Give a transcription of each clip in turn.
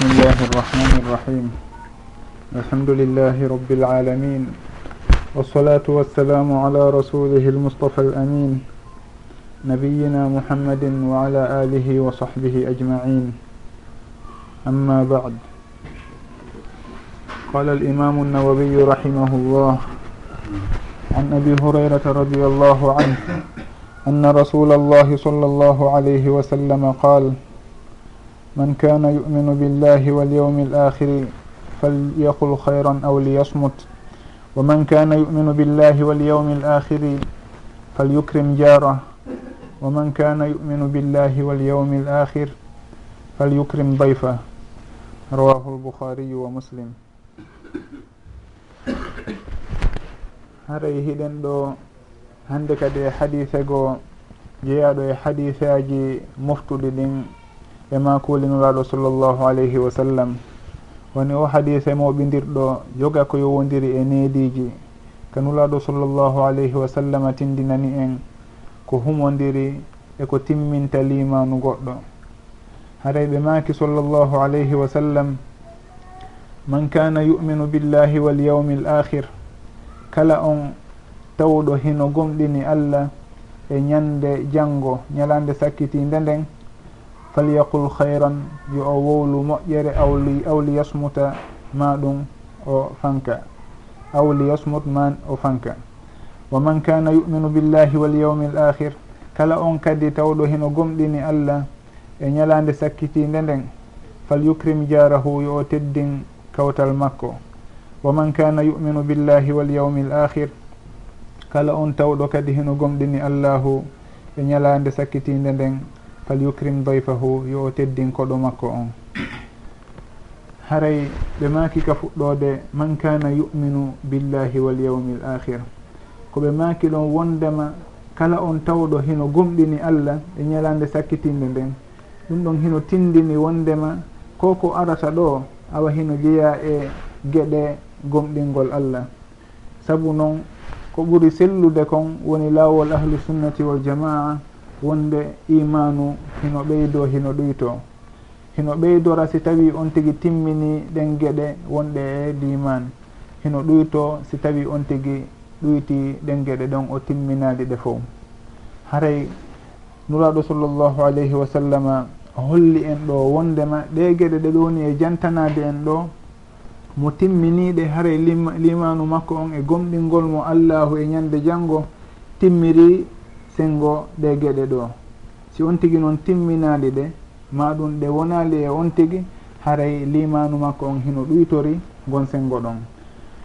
بسم الله الرحمن الرحيم الحمد لله رب العالمين والصلاة والسلام على رسوله المصطفى الأمين نبينا محمد وعلى آله وصحبه أجمعين أما بعد قال الإمام النووي رحمه الله عن أبي هريرة رضي الله عنه أن رسول الله صلى الله عليه وسلم قال من كان يؤمن بالله واليوم الآخر فليقل خيرا أو ليصمت ومن كان يؤمن بالله واليوم الآخر فليكرم جاره ومن كان يؤمن بالله واليوم الآخر فليكرم ضيفه رواه البخاري ومسلم haray hiɗen ɗo hande kadi e hadise goo jeeyaɗo e hadiseaji moftuɗi ɗin e ma kuulinuraɗo sallllahu alayhi wa sallam. Woni o hadise moɓidirɗo joga ko yowodiri e neediji. Kanulaɗo sallllahu alayhi wa sallam tindinani en ko humodiri e ko timminta limanu goɗɗo. Haray ɓe maki sallllahu alayhi wa sallam man kana yuminu billahi wal yawmi l akhir kala on tawɗo hino gomɗini allah e ñande janggo ñalande sakkitinde nden falyaqul hayran yo o wowlu moƴƴere awli awli yasmuta ma ɗum o fanka. Awli yasmut man o fanka. Wa man kana yuminu billahi walyawmi l akhir kala on kadi tawɗo hino gomɗini allah e ñalande sakkitinde nden falyukrim jarahu yo o teddin kawtal makko. Wa man kana yuminu billahi walyawmi l akhir kala on tawɗo kadi hino gomɗini allahu e ñalande sakkitinde nden. fal yukrim dayfahu yo o teddin koɗo makko on haray ɓe maaki ka fuɗɗode man kana yuminu billahi wal yawmi l akhir ko ɓe maaki ɗon wondema kala on tawɗo hino gomɗini allah e ñalande sakkitinde nden. Ɗum ɗon hino tindini wondema ko ko arata ɗo awa hino jeeya e geɗe gomɗingol allah. Sabu noon ko ɓuri sellude kon woni laawol ahlu sunnati wal jamaa wonde imanu hino ɓeydo hino ɗoyto hino ɓeydora e si tawi on tigui timmini ɗen gueɗe wonɗe e liman hino ɗoyto si tawi on tigui ɗoyti ɗen gueɗe ɗon o timminali ɗe fo. Haray nuraɗo sallllahu alayhi wa sallama holli en ɗo wondema ɗe gueɗe ɗe ɗoni e jantanade en ɗo mo timminiɗe haray limanu makko on e gomɗingol mo allahu e ñande janggo timmiri sengo ɗe geɗe ɗo. Si on tigi noon timminali ɗe ma ɗum ɗe wonali e on tigi haray limanu makko on hino ɗuytori gon sengo ɗon.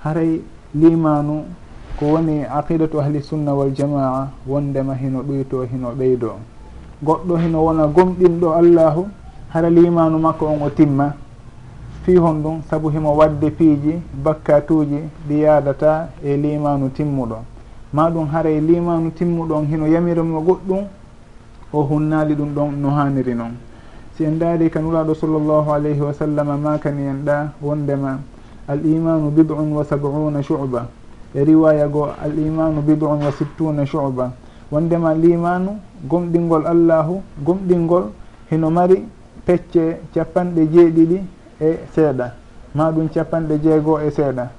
Haray limanu ko woni aqidatu ahli sunna wal jamaa wondema hino ɗuyto hino ɓeydo. Goɗɗo hino wona gomɗinɗo allahu hara limanu makko on o timma. Fi hon ɗum saabu himo wadde piiji bakkatuji ɗi yadata e limanu timmuɗo. ma ɗum haray limanu timmuɗon hino yamirimo goɗɗum o hunnali ɗum ɗon no haniri noon si en daari kan ulaɗo sallllahu alayhi wa sallam makani en ɗa wondema al imanu bid'un wa sab'una shu'ba. E riwaya goo al imanu bid'un wa sittuna shu'ba. Wondema limanu gomɗingol allahu gomɗingol hino mari pecce capanɗe jeeɗiɗi e seeɗa. Ma ɗum capanɗe jeego e seeɗa.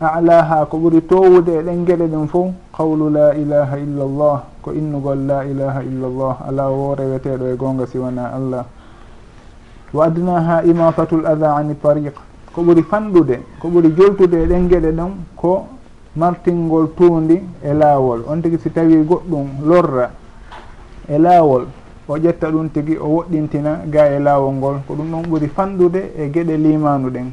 alaha ko ɓuri towude e ɗen geɗe ɗen fof qawlu la ilaha illa llah ko innugol la ilaha illa llah ala wo reweteɗo e gonga siwana allah. Wa adnaha imatatu l ada ani tariq ko ɓuri fanɗude ko ɓuri joltude e ɗen geɗe ɗon ko martingol tuundi e laawol. On tigi si tawi goɗɗum lorra e laawol o ƴetta ɗum tigi o woɗɗintina ga e laawol ngol ko ɗum ɗon ɓuri fanɗude e geɗe limanuɗen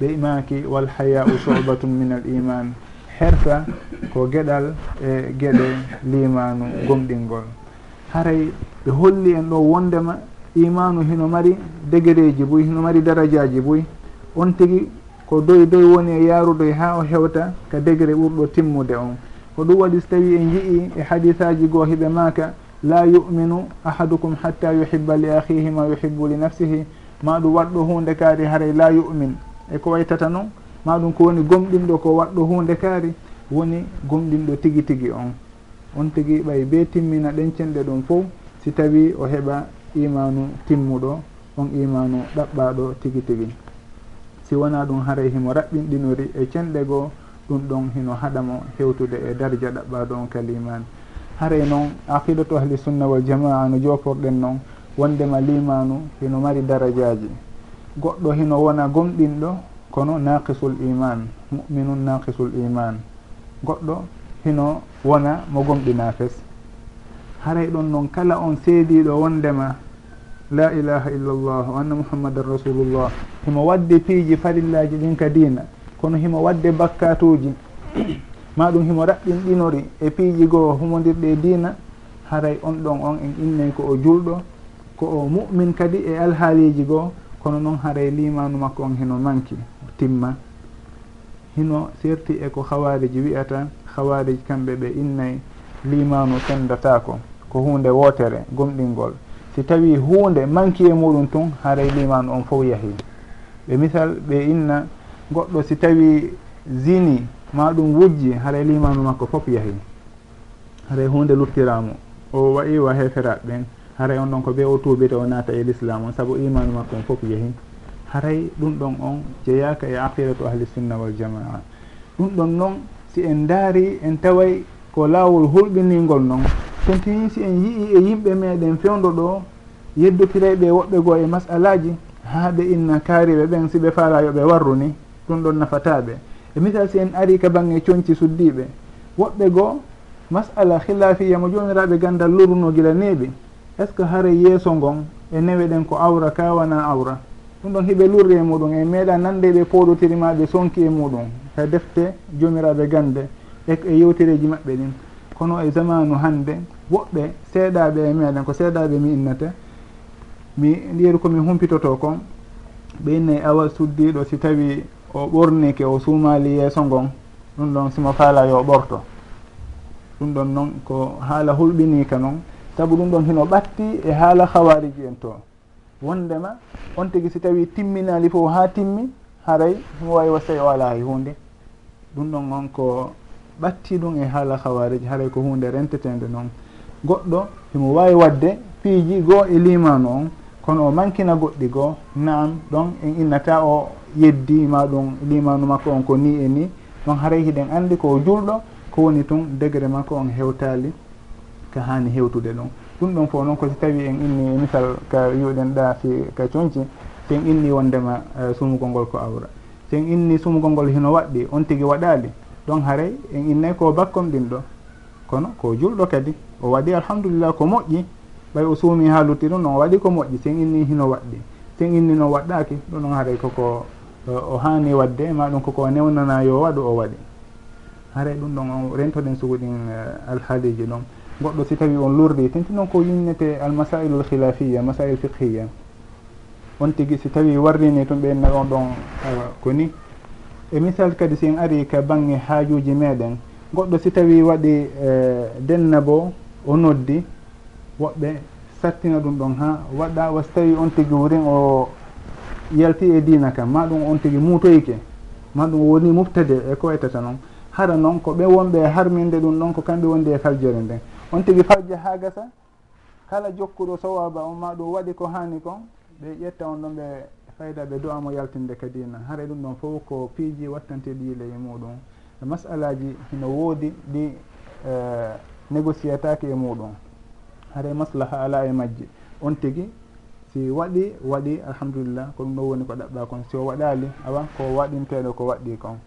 ɓe imaki walhayau sobatum min al iman hersa ko gueɗal e gueɗe limanu gomɗingol. Haray ɓe holli en ɗo wondema imanu hino mari degereji boy hino mari darajaji boy on tigui ko doy doy woni e yarudoy ha o hewta ka degré ɓurɗo timmude on. Ko ɗum waɗi so tawi en jii e, e hadisaji goo hiɓe maka la yuminu ahadukum hatta yuhibba li ahihi ma yuhibbu li nafsihi. Ma ɗum waɗɗo hunde kaari haray la yumin. e ko waytata noon ma ɗum ko woni gomɗinɗo ko waɗɗo hunde kaari woni gomɗinɗo tigi tigi on. On tigi ɓay be timmina ɗencenɗe ɗum fof si tawi o heɓa imanu timmuɗo on imanu ɗaɓɓaɗo tigi tigi. Si wona ɗum haray himo raɓɓinɗinori e cenɗe goo ɗum ɗon hino haɗamo hewtude e dardia ɗaɓɓaɗo on kalimani haray noon aqidatu ahli sunna wal jamaa no joporɗen noon wondema limanu hino mari daradiaji goɗɗo hino wona gomɗinɗo kono naqisul iman muminum naqisul iman goɗɗo hino wona mo gomɗina fes. Haray ɗon noon kala on seediɗo wondema la ilaha illallah wa anna muhammadan rasulullah himo wadde piiji farillaji ɗin ka dina kono himo wadde bakkatuji ma ɗum himo raɓɓinɗinori e piiji goo humodirɗe dina haray on ɗon on en innay ko o julɗo ko o mu'min kadi e alhaaliji goo. kono noon haray limanu makko on heno manki timma. Hino serti e ko hawariji wiyata hawariji kamɓe ɓe innay limanu sendatako ko hunde wotere gomɗingol si tawi hunde manki e muɗum tun haray limanu on fof yahi. Ɓe misal ɓe inna goɗɗo si tawi zini ma ɗum wujji haray limanu makko fof yahi. Haray hunde luttiramo o wayiwa heferaɓe. ɓen haray on ɗon ko ɓe o tuubiri o naata e l'islam on. Saabu imanu makko on fof yehi. Haray ɗum ɗon on jeyaka e aqidatu ahli sunna wal jamaa. Ɗum ɗon noon si en daari en taway ko laawol hulɓiningol noon tontini si en yii e yimɓe meɗen fewdo ɗo yeddotirayɓe woɓɓe goo e masalaji haa ɓe inna kaariɓe ɓen si ɓe faala yo warru ni ɗum ɗon nafataɓe e misal si en ari ka bange coñci suddiɓe woɓɓe goo masala khilafiya mo jomiraɓe gandal luruno gila neeɓi. est ce que haare yeeso ngon e newe ɗen ko awra ka wona awra? Ɗum ɗon hiɓe lurri e muɗum e meeɗa nande ɓe poɗotirimaɓe sonki e muɗum. Ka defte jomiraɓe gande e e yewtereji maɓɓe ɗin. Kono e zamanu hande woɓɓe seeɗaɓe e meɗen ko seeɗaɓe mi innata mi ɗiyeri komi humpitoto kon ɓe innayi e awa suddiɗo si tawi o ɓornike o suumali yeeso ngon ɗum ɗon simo faala yo ɓorto. Ɗum ɗon noon ko haala hulɓinika noon saabu ɗum ɗon hino ɓatti e haala hawariji en to wondema on tigui si tawi timminali fof ha timmi haray omo wawi wasay o ala e hunde. Ɗum ɗon on ko ɓatti ɗum e haala hawariji haray ko hunde rentetede noon. Goɗɗo himo wawi wadde piiji goo e limanu on kono o mankina goɗɗi goo naam ɗon en innata o yeddi ma ɗum limanu makko on ko ni e ni. Ɗon haray hiɗen andi ko julɗo ko woni tun degré makko on hewtali. ka hani hewtude ɗum. Ɗum ɗon fof noon ko si tawi en inni misal ka wiuɗen ɗa si ka coñci sen inni wondema e, sumugol ngol ko awra. Sen inni sumugol ngol hino waɗɗi on tigui waɗali ɗon haray en innay ko bakkom ɗin ɗo. Kono ko julɗo kadi o waɗi alhamdulillah ko moƴƴi ɓay o suumi ha lutti ɗum noon o waɗi ko moƴƴi sen inni hino waɗɗi. Sen inni no waɗɗaki ɗum ɗon haaray koko e, o hani wadde ma ɗum koko newnana yo waɗu o waɗi. Haaray ɗum ɗon on rentoɗen suguɗin e, alhaaliji ɗon. goɗɗo si tawi on lurdi tenti noon ko yinnete almasailu lhilafiya masail fiqhiya on tigi si tawi warrini tun ɓenna on ɗon awa ko ni. E misal kadi si en ari ka bange haajuji meɗen goɗɗo si tawi waɗi e, denna bo o noddi woɓɓe sattina ɗum ɗon ha waɗa wasi tawi on tigi wurin o yalti e dina kam ma ɗum on tigi muutoyke. Ma ɗum woni muftade e ko waytata noon. Hara noon ko ɓe wonɓe harminde ɗum ɗon ko kamɓe wondi e faljere nden. on tigi fajja ha gasa kala jokkuɗo sowaba on ma ɗum waɗi ko hani kon ɓe ƴetta on ɗon ɓe fayda ɓe do'amo yaltinde kadina haara ɗum ɗon fof ko piiji wattante ɗiile e muɗum. Masalaji hino woodi ɗi négociataki e muɗum. Haara maslaha ala e majji. On tigi si waɗi waɗi alhamdulillah ko ɗum ɗon woni ko ɗaɓɓa kon. Si o waɗali awa ko waɗinteɗo ko waɗɗi kon.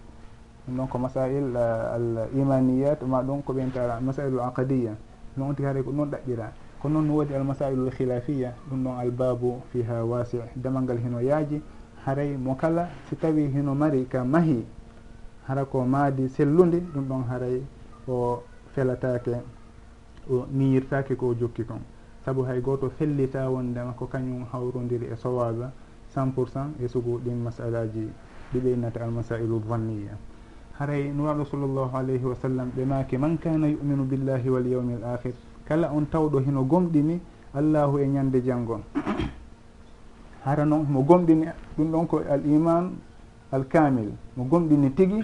Ɗum ɗon ko masail e, al imaniyat ma ɗum ko ɓeyntara masailul aqadiya no on tigi haray ko noon ɗaɓɓira ko noon woodi almasailul khilafiya ɗum ɗon albabu fiha wasi damal ngal hino yaaji. Haray mo kala si tawi hino mari ka mahi hara ko maadi sellude ɗum ɗon haray o felatake o niyirtake ko jokki kon. Saabu hay goto fellita wondema ko kañum hawrodiri e sowaba cent pour cent e sugu ɗin masalaji ɗi ɓeynata almasailu vanniya. haray nuraɗo sallllahu alayhi wa sallam ɓe maki man kana yuminu billahi wal yawmi l akhir kala on tawɗo hino gomɗini allahu e ñande janngon hara noon mo gomɗini ɗum ɗon ko al iman al kamil mo gomɗini tigui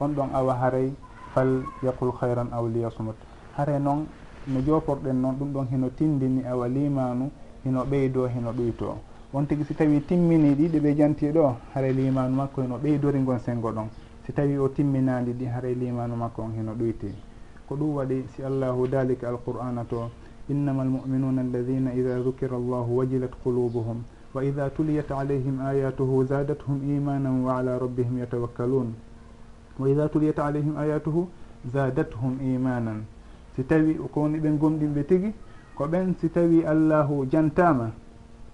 on ɗon awa haray fal yaqul hayran aw liyasmut. Haray noon no joporɗen noon ɗum ɗon hino tindini awa limanu hino ɓeydo hino ɓeyto on tigui si tawi timmini ɗiɗi ɓe janti ɗo haray limanu makko heno ɓeydori gon sengo ɗon. si tawi o timminandi ɗi haara limanu makko on heno ɗoyti ko ɗum waɗi si allahu dalika alqur'ana to innama almuminuna alladina ida dukira allahu wajilat qulubuhum wa ida tuliyat alayhim ayatuhu zadathum imanan wa ala rabbihim yatawakkalun wa ida tuliyat alayhim ayatuhu zadathum imanan si tawi ko woni ɓen gomɗinɓe tigi ko ɓen si tawi allahu jantama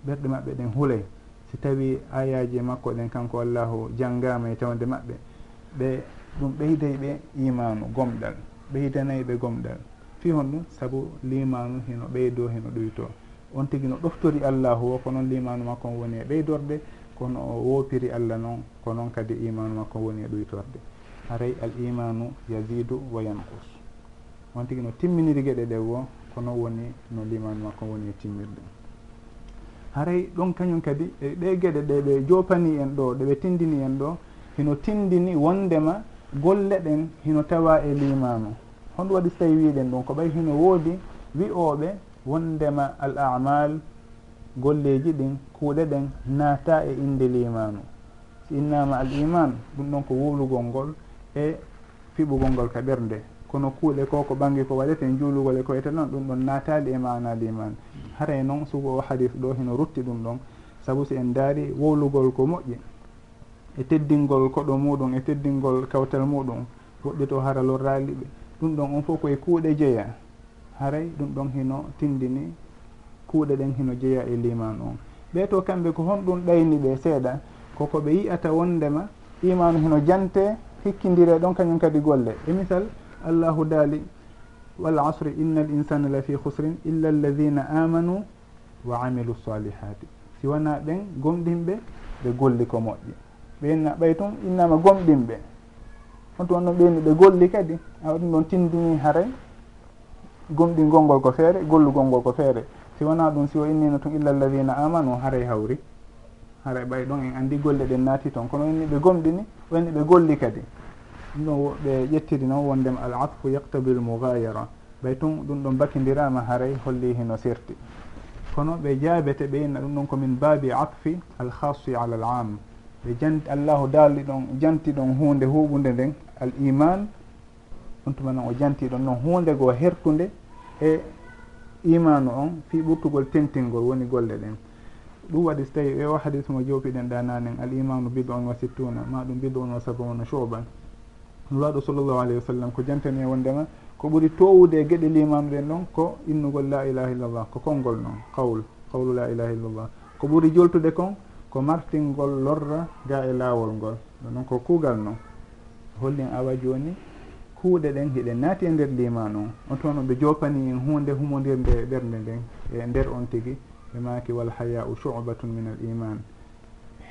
ɓerɗe maɓɓe ɗen huulay si tawi ayaji makko ɗen kanko allahu janggama e tawde maɓɓe. ɓe ɗum ɓeyday ɓe imanu gomɗal ɓeydanayi ɓe gomɗal. Fi hon ɗum saabu limanu hino ɓeydo hino ɗoyto on tigui no ɗoftori allahu o ko noon limanu makko on woni e ɓeydorde kono o woopiri allah noon ko noon kadi imanu makko woni e ɗoytorde haray al imanu yasidu wa yankus on tigui no timminiri gueɗe ɗe wo ko noon woni no limanu makko woni e timmirde haray ɗon kañum kadi e ɗe gueɗe ɗe ɓe jopani en ɗo ɗeɓe tindini en ɗo hino tindini wondema golle ɗen hino tawa e limama. Honɗum waɗi so tawi wiɗen ɗum ko ɓay hino woodi wi'oɓe wondema al amal golleji ɗin kuuɗe ɗen naata e inde limanu si innama al iman ɗum ɗon ko wuulugol ngol e fiɓugol ngol ka ɓernde kono kuuɗe ko ko ɓangi ko waɗete juulugol e koyete noon ɗum ɗon naatali e mana liman haray noon sugo o hadis ɗo hino rutti ɗum ɗon. Saabu si en daari wowlugol ko moƴƴi. e teddingol koɗo muɗum e teddingol kawtal muɗum woɓɓe to hara lorrali ɓe. Ɗum ɗon on fof koye kuuɗe jeeya. Haray ɗum ɗon hino tindini kuuɗe ɗen hino jeeya e liman on. Ɓee to kamɓe ko honɗum ɗayni ɓe seeɗa koko ɓe yiyata wondema imanu hino jante hikkidire ɗon kañum kadi golle. E misal allahu daali wal asri inna al insana la fi husrin illa alladina amanu wa amilu salihati si wona ɓen gomɗinɓe ɓe golli ko moƴƴi. ɓe ɓay tun innama gomɗinɓe on tun on ɗon ɓeyni ɓe golli kadi awa ɗum ɗon tindini haray gomɗi golngol ko feere gollugol ngol ko feere. Si wona ɗum si o innino tun illa alladina amanu haray e hawri. Haray e ɓay ɗon en anndi golle ɗen naati toon kono inni ɓe gomɗini o inni ɓe golli kadi. Ɗum ɗon ɓe ƴettiri noon wondema al atfu yaqtabil mougayara ɓay tun ɗum ɗon bakidirama haray holli hino serti. Kono ɓe jaabete ɓe inna ɗum ɗon komin baabi atfi al khasi ala al am ɓe janti allahu daaldi ɗon janti ɗon hunde huɓude nden al iman ɗum tuma noon o janti ɗon noon hunde goo hertude e imanu on fi ɓurtugol tentingol woni golle ɗen. Ɗum waɗi so tawi e o hadis mo jopiɗen ɗa nanen al imanu bidu on wa sittuna ma ɗum bidu on wa sabauna choban lwaɗo sallllahu alayhi wa sallam ko jantani e wondema ko ɓuri towude e gueɗe limanuɗen ɗon ko innugol la ilaha illallah ko konngol noon qawl qawlu la ilaha illallah ko ɓuri joltude kon ko martingol lorra ga e laawol ngol. Ɗonon ko kuugal noon hollin awa jooni kuuɗe ɗen hiɗe naati e nder limanu on on toon ɓe jopani en hunde humodirde ɓernde nden. E nder on tigi ɓe maki wal hayau shubatun min al iman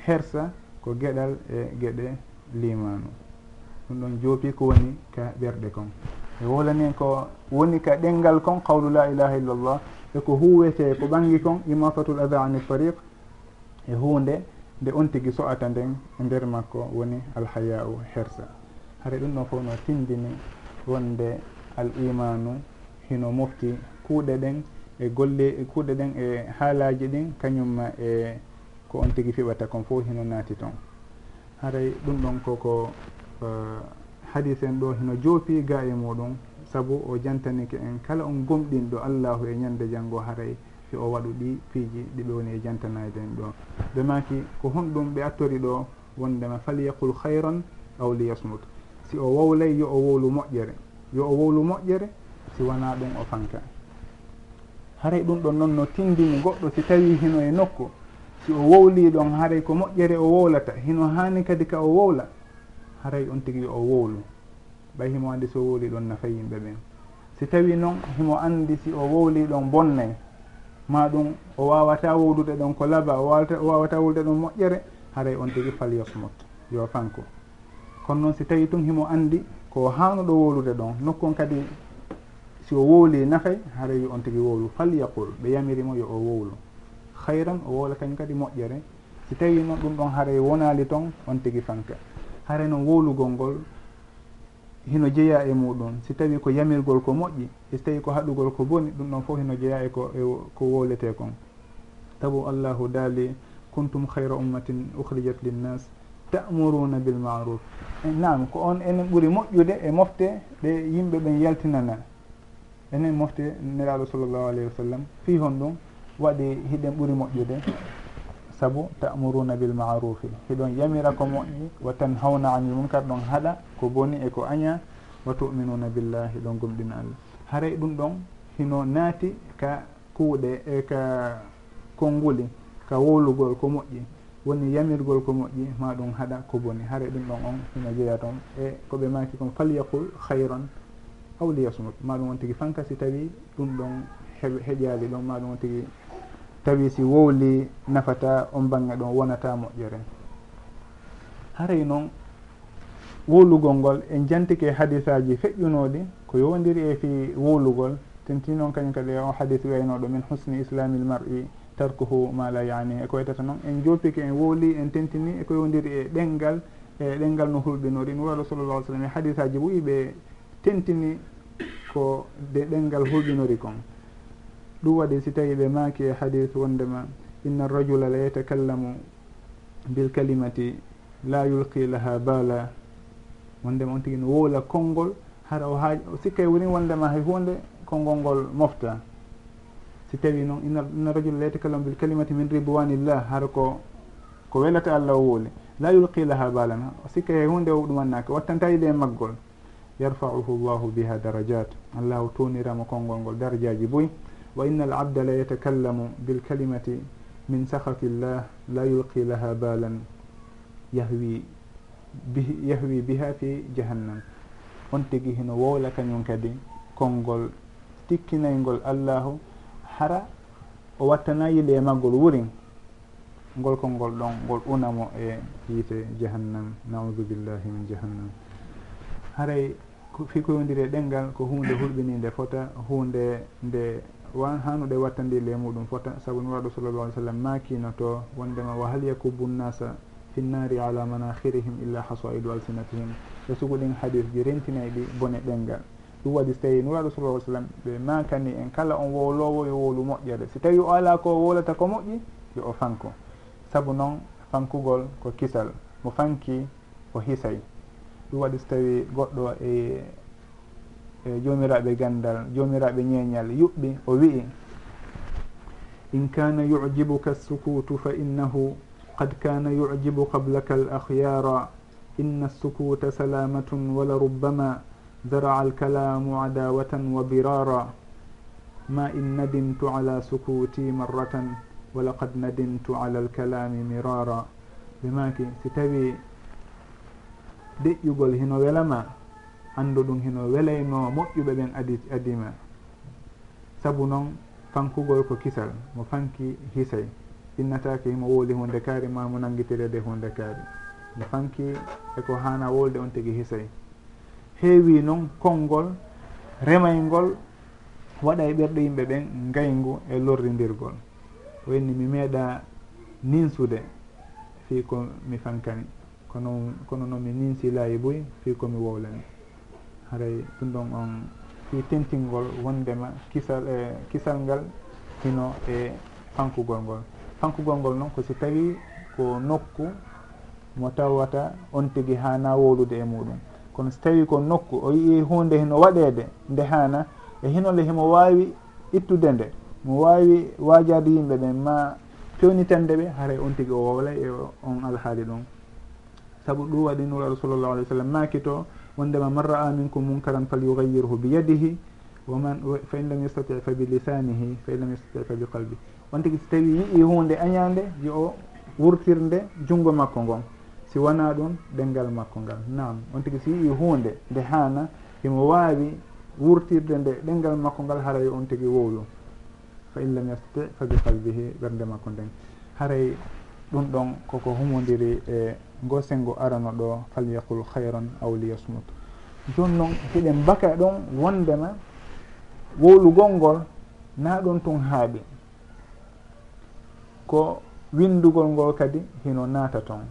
hersa ko gueɗal e gueɗe limanu ɗum ɗon joopi ko woni ka ɓerɗe kon. E wolani ko woni ka ɗengal kon qawlu la ilaha illallah eko huwete ko ɓangi kon imatatul ada ani tariq e hunde nde on tigui so'ata nden e nder makko woni alhaya'u hersa. Hara ɗum ɗon fof no tindini wonde al imanu hino mofti kuuɗe ɗen e golle kuuɗe ɗen e haalaji ɗin kañumma e ko on tigui fiɓata kon fof hino naati toon haray ɗum ɗon koko uh, hadis en ɗo hino joopi ga e muɗum saabu o jantanike en kala on gomɗinɗo allahu e ñande janngo haray fi o waɗu ɗi piiji ɗiɓe woni e jantanayde en ɗo. Ɓe maki ko honɗum ɓe attori ɗo wondema falyaqul hayran aw liyasmut. Si o wowlay yo o wowlu moƴƴere. Yo o wowlu moƴƴere si wona ɗum o fanka. Haray ɗum ɗon noon no tindini goɗɗo si tawi hino e nokku. Si o wowli ɗon haray ko moƴƴere o wowlata. Hino hani kadi ka o wowla haray on tigui yo o wowlu. Ɓay himo andi so wowli ɗon nafa yimɓe ɓen si tawi noon himo andi si o wowli ɗon bonnay. ma ɗum o wawata wowlude ɗon ko laba o wawata wowlude ɗon moƴƴere haray e on tigui fal yosmot yo fanko. Kono noon si tawi tun himo andi ko hanuɗo wowlude ɗon nokkon kadi si o wowli nafay haray yo on tigui wowlu fal yaqul ɓe yamirimo yo o wowlu. Hayran o wowla kañum kadi moƴƴere. Si tawi noon ɗum ɗon haray e wonali toon on tigui fanka. Haray noon wowlugol ngol hino jeeya e muɗum. Si tawi ko yamirgol ko moƴƴi e so tawi ko haɗugol ko boni ɗum ɗon fof hino jeeya e ko e ko wolete kon tabu allahu daali kuntum hayra ummatin ukhrijat linnas ta'muruna bilmaruf e, nam ko on enen ɓuuri moƴƴude e mofte ɗe yimɓe ɓen yaltinana. Enen mofte neraɗo sallllahu alayhi wa sallam fi hon ɗum waɗi hiɗen ɓuuri moƴƴude. saabu tamuruna bilmarufi hiɗon yamira ko moƴƴi wa tanhawna anil munkar ɗon haɗa ko boni e ko aña wa tuminuna billahi ɗon gomɗina allah. Haray ɗum ɗon hino naati ka kuuɗe e ka konnguli ka wowlugol ko moƴƴi. Woni yamirgol ko moƴƴi ma ɗum haɗa ko boni. Haray ɗum ɗon on hino jeeya toon. E koɓe maki kon falyaqul hayron aw liyasmut. Ma ɗum on tigui fanka si tawi ɗum ɗon heɓ heƴali ɗon. Ma ɗum on tigui tawi si wowli nafata on bange ɗon wonata moƴƴere. Haray noon wowlugol ngol en jantike hadisaji feƴƴunoɗi ko yowdiri e fi wowlugol tenti noon kañum kadi o hadis waynoɗo min husni islami l mar'i tarkuhu ma la yani eko waytata noon en jopike en wowli en tentini eko yowdiri e ɗengal e ɗengal no hulɓinori no waɗo sallallah alih sallam e hadisaji ɓuyi ɓe tentini ko de ɗengal hulɓinori kon. ɗum waɗi si tawi ɓe maaki e hadis wondema inna arrajula la yatakallamu bilkalimati la yulqi laha bala wondema on tigui no wowla konngol hara o haaji sikka e woni wondema hay hunde konngol ngol mofta. Si tawi noon inna rajula la yatakallamu bilkalimati min ridwanillah hara ko ko welata allah o wooli. La yulqi laha balan sikkay hay hunde o ɗumannaka wattantayiɗe e maggol. Yarfauhu llahu biha darajat allahu tuniramo konngol ngol darajaji boyi wa inna al abda la yatakallamu bilkalimati min sahati llah la yulqi laha balan yahwi bi yahwi biha fi jahannam. On tigi hino wowla kañum kadi konngol tikkinaygol allahu hara o wattana yiɗe e maggol wurin ngol konngol ɗon ngol unamo e yiite jahannam. Naudu billahi min jahannam. Haray fi koyodiri e ɗengal ko hunde hulɓininde fota hunde nde wan hanuɗe wattandiri e muɗum fota saabu nuraɗo sallallah alih sallam makino to wondema wa hal yakubu nnasa finnari ala manahirihim illa hasaidu alsinatihim. E suguɗin hadis ji rentinay ɗi bone ɗengal. Ɗum waɗi so tawi nuraɗo sallah sallam ɓe makani en kala on wowlowo yo wowlu moƴƴere. Si tawi o ala ko wowlata ko moƴƴi yo o fanko saabu noon fankugol ko kisal. Mo fanki o hisay. Ɗum waɗi so tawi goɗɗo e e jomiraɓe gandal jomiraɓe ñeñal yuɓɓi o wi'i in kana yujibuka sukutu fa innahu qad kana yujibu qablaka al akhyara inna sukuta salamatun wala rubbama zaraca alkalamu adawatan wa birara ma in nadimtu ala sukuti marratan walaqad nadimtu ala alkalami mirara ɓe maki si tawi deƴƴugol hino welama anndu ɗum hino welayno moƴƴuɓe ɓen adi adima sabu noon fankugol ko kisal mo fanki hisay. Innatake himo wooli hunde kaari ma mo nanguitirede hunde kaari. Mo fanki eko hana wolde on tigui hisay. Heewi noon konngol remaygol waɗa e ɓerɗe yimɓe ɓen ngayngu e lorridirgol. Wayni mi meeɗa ninsude fi ko mi fankani. Kono kono noon mi ninsi laayi boyi fi komi wowlani. haray ɗum ɗon on fi tentingol wondema kisal e kisal ngal hino e fankugol ngol. Fankugol ngol noon ko si tawi ko nokku mo tawata on tigi hana wowlude e muɗum. Kono so tawi ko nokku o yii hunde hino waɗede nde hana e hinole himo wawi ittude nde mo wawi wajade yimɓe ɓen ma fewnitande ɓe haray on tigi o wowlay e on alhaali ɗum. Saabu ɗum waɗi nuraɗo sallllahu alih w sallam makito wondema man ra'a minkum munkaran falyugayirhu biyadihi waman fa in lam yastati fa bi lisanihi fa in lam yastati fa bi qalbi. On tigi so tawi yii hunde añande yo o wurtirde junngo makko ngon si wona ɗum ɗengal makko ngal. Nam on tigi so yii hunde nde haana himo wawi wurtirde nde ɗengal makko ngal haray on tigi wowlu fa in lam yastati fa bi qalbihi ɓernde makko nden. Haray ɗum ɗon koko humodiri e eh, go sengo arano ɗo falyaqul hayran aw liyasmut. Joni noon hiɗen baka ɗon wondema wowlugol ngol na ɗon tun haaɓi. Ko windugol ngol kadi hino naata toon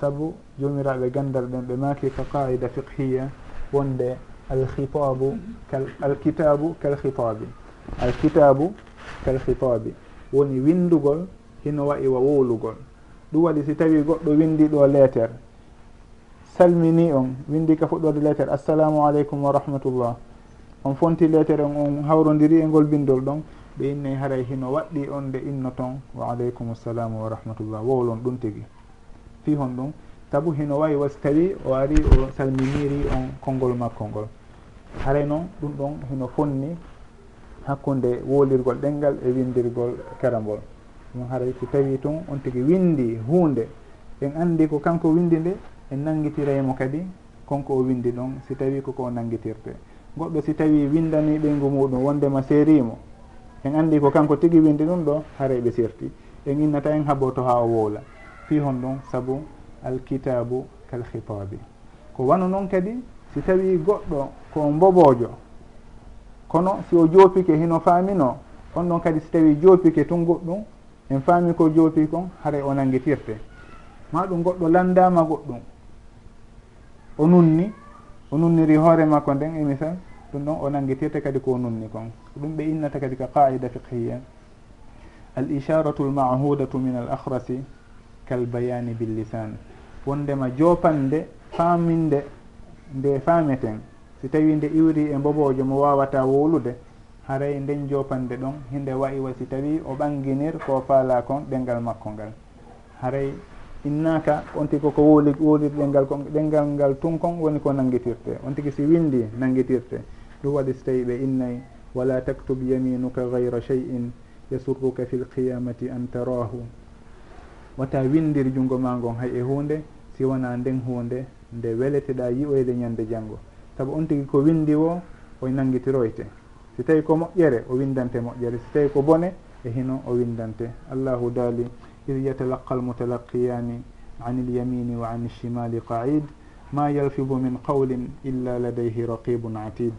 sabu jomiraɓe gandal ɗen ɓe maki ka qaida fiqhiya wonde alkhitabu alkitabu kalkhitabi alkitabu kalkhitabi woni windugol hino wayi wa wowlugol ɗum waɗi si tawi goɗɗo windi ɗo leetere salmini on windi ka fuɗɗorde leetere assalamu aleykum wa rahmatullah. On fonti leetere on on hawrodiri e ngol bindol ɗon ɓe innayi haray hino waɗɗi on nde inno ton. Wa aleykum assalamu wa rahmatullah. Wowlon ɗum tigi. Fi hon ɗum saabu hino wawi wasi tawi o ari o salminiri on konngol makko ngol. Haray noon ɗum ɗon hino fonni hakkunde wolirgol ɗengal e windirgol kera ɗum haray so tawi tun on tigi windi hunde en andi ko kanko windi nde en nanguitiraymo kadi konko o windi ɗon si tawi koko o nangitirte goɗɗo si tawi windani ɓeygu muɗum wondema seerimo en andi ko kanko tigui windi ɗum ɗo haray ɓe serti en innata en haɓoto ha o wowla fi hon ɗon saabu alkitabu kalhitabi ko wano noon kadi si tawi goɗɗo ko mbobojo kono si o joopike hino faamino on ɗon kadi si tawi joopike tun goɗɗum en faami ko joopi kon haray o nanguitirte ma ɗum goɗɗo landama goɗɗum. O nunni o nunniri hoore makko nden e misal ɗum ɗon o nanguitirte kadi ko nunni kon. Ɗum ɓe innata kadi ka qaida fiqhiya al isharatu lmahudatu min al ahrasi kal bayani billisan wondema jopande faaminde nde faameten si tawi nde iwri e mbobojo mo wawata wowlude haray nden jopande ɗon hinde wayi wa si tawi o ɓanginir ko faala kon ɗengal makko ngal. Haray innaka on tigi koko woli ɗengal ngal ɗengal ngal tun kon woni ko nanguitirte on tigi si windi nanguitirte ɗum waɗi so tawi ɓe innayi wala taktub yaminuka gayra cheyin yasurruka fi lqiyamati an tarahu. Wata windir junngo ma ngon hay e hunde si wona nden hunde nde weleteɗa yiyoyde ñande janngo. Saabu on tigi ko windi wo o nanguitiroyte si tawi ko moƴƴere o windante moƴƴere. Si tawi ko bone e hino o windante. Allahu daali id yatalaqa almutalaqiyani an ilyamini wa an ilchimali qaid. Ma yalfibu min qawlin illa ladayhi raqibun atid.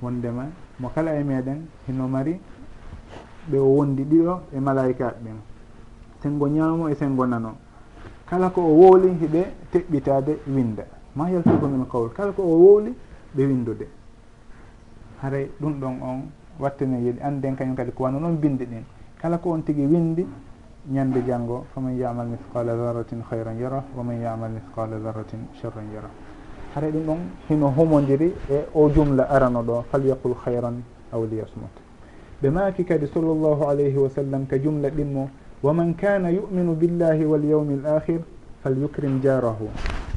Wondema mo kala e meɗen hino mari ɓe o wondi ɗiɗo e malaikaɓe ɓen sengo ñaamo e sengo nano. Kala ko o wowli hiɓe teɓɓitade winda ma yalfibu min qawl kala ko o wowli ɓe windude haray ɗum ɗon on wattene yeeɗi anden kañum kadi ko wano noon binde ɗin. Kala ko on tigui windi ñande janggo faman yamal mithqala darratin hayran yara waman yamal mithqala darratin sharran yara haray ɗum ɗon hino humodiri e o jumla arano ɗo falyaqul hayran aw liyasmut. Ɓe maki kadi sallllahu alayhi wa sallam ka jumla ɗimmo waman kana yuminu billahi walyaumi l akhir falyukrim jarahu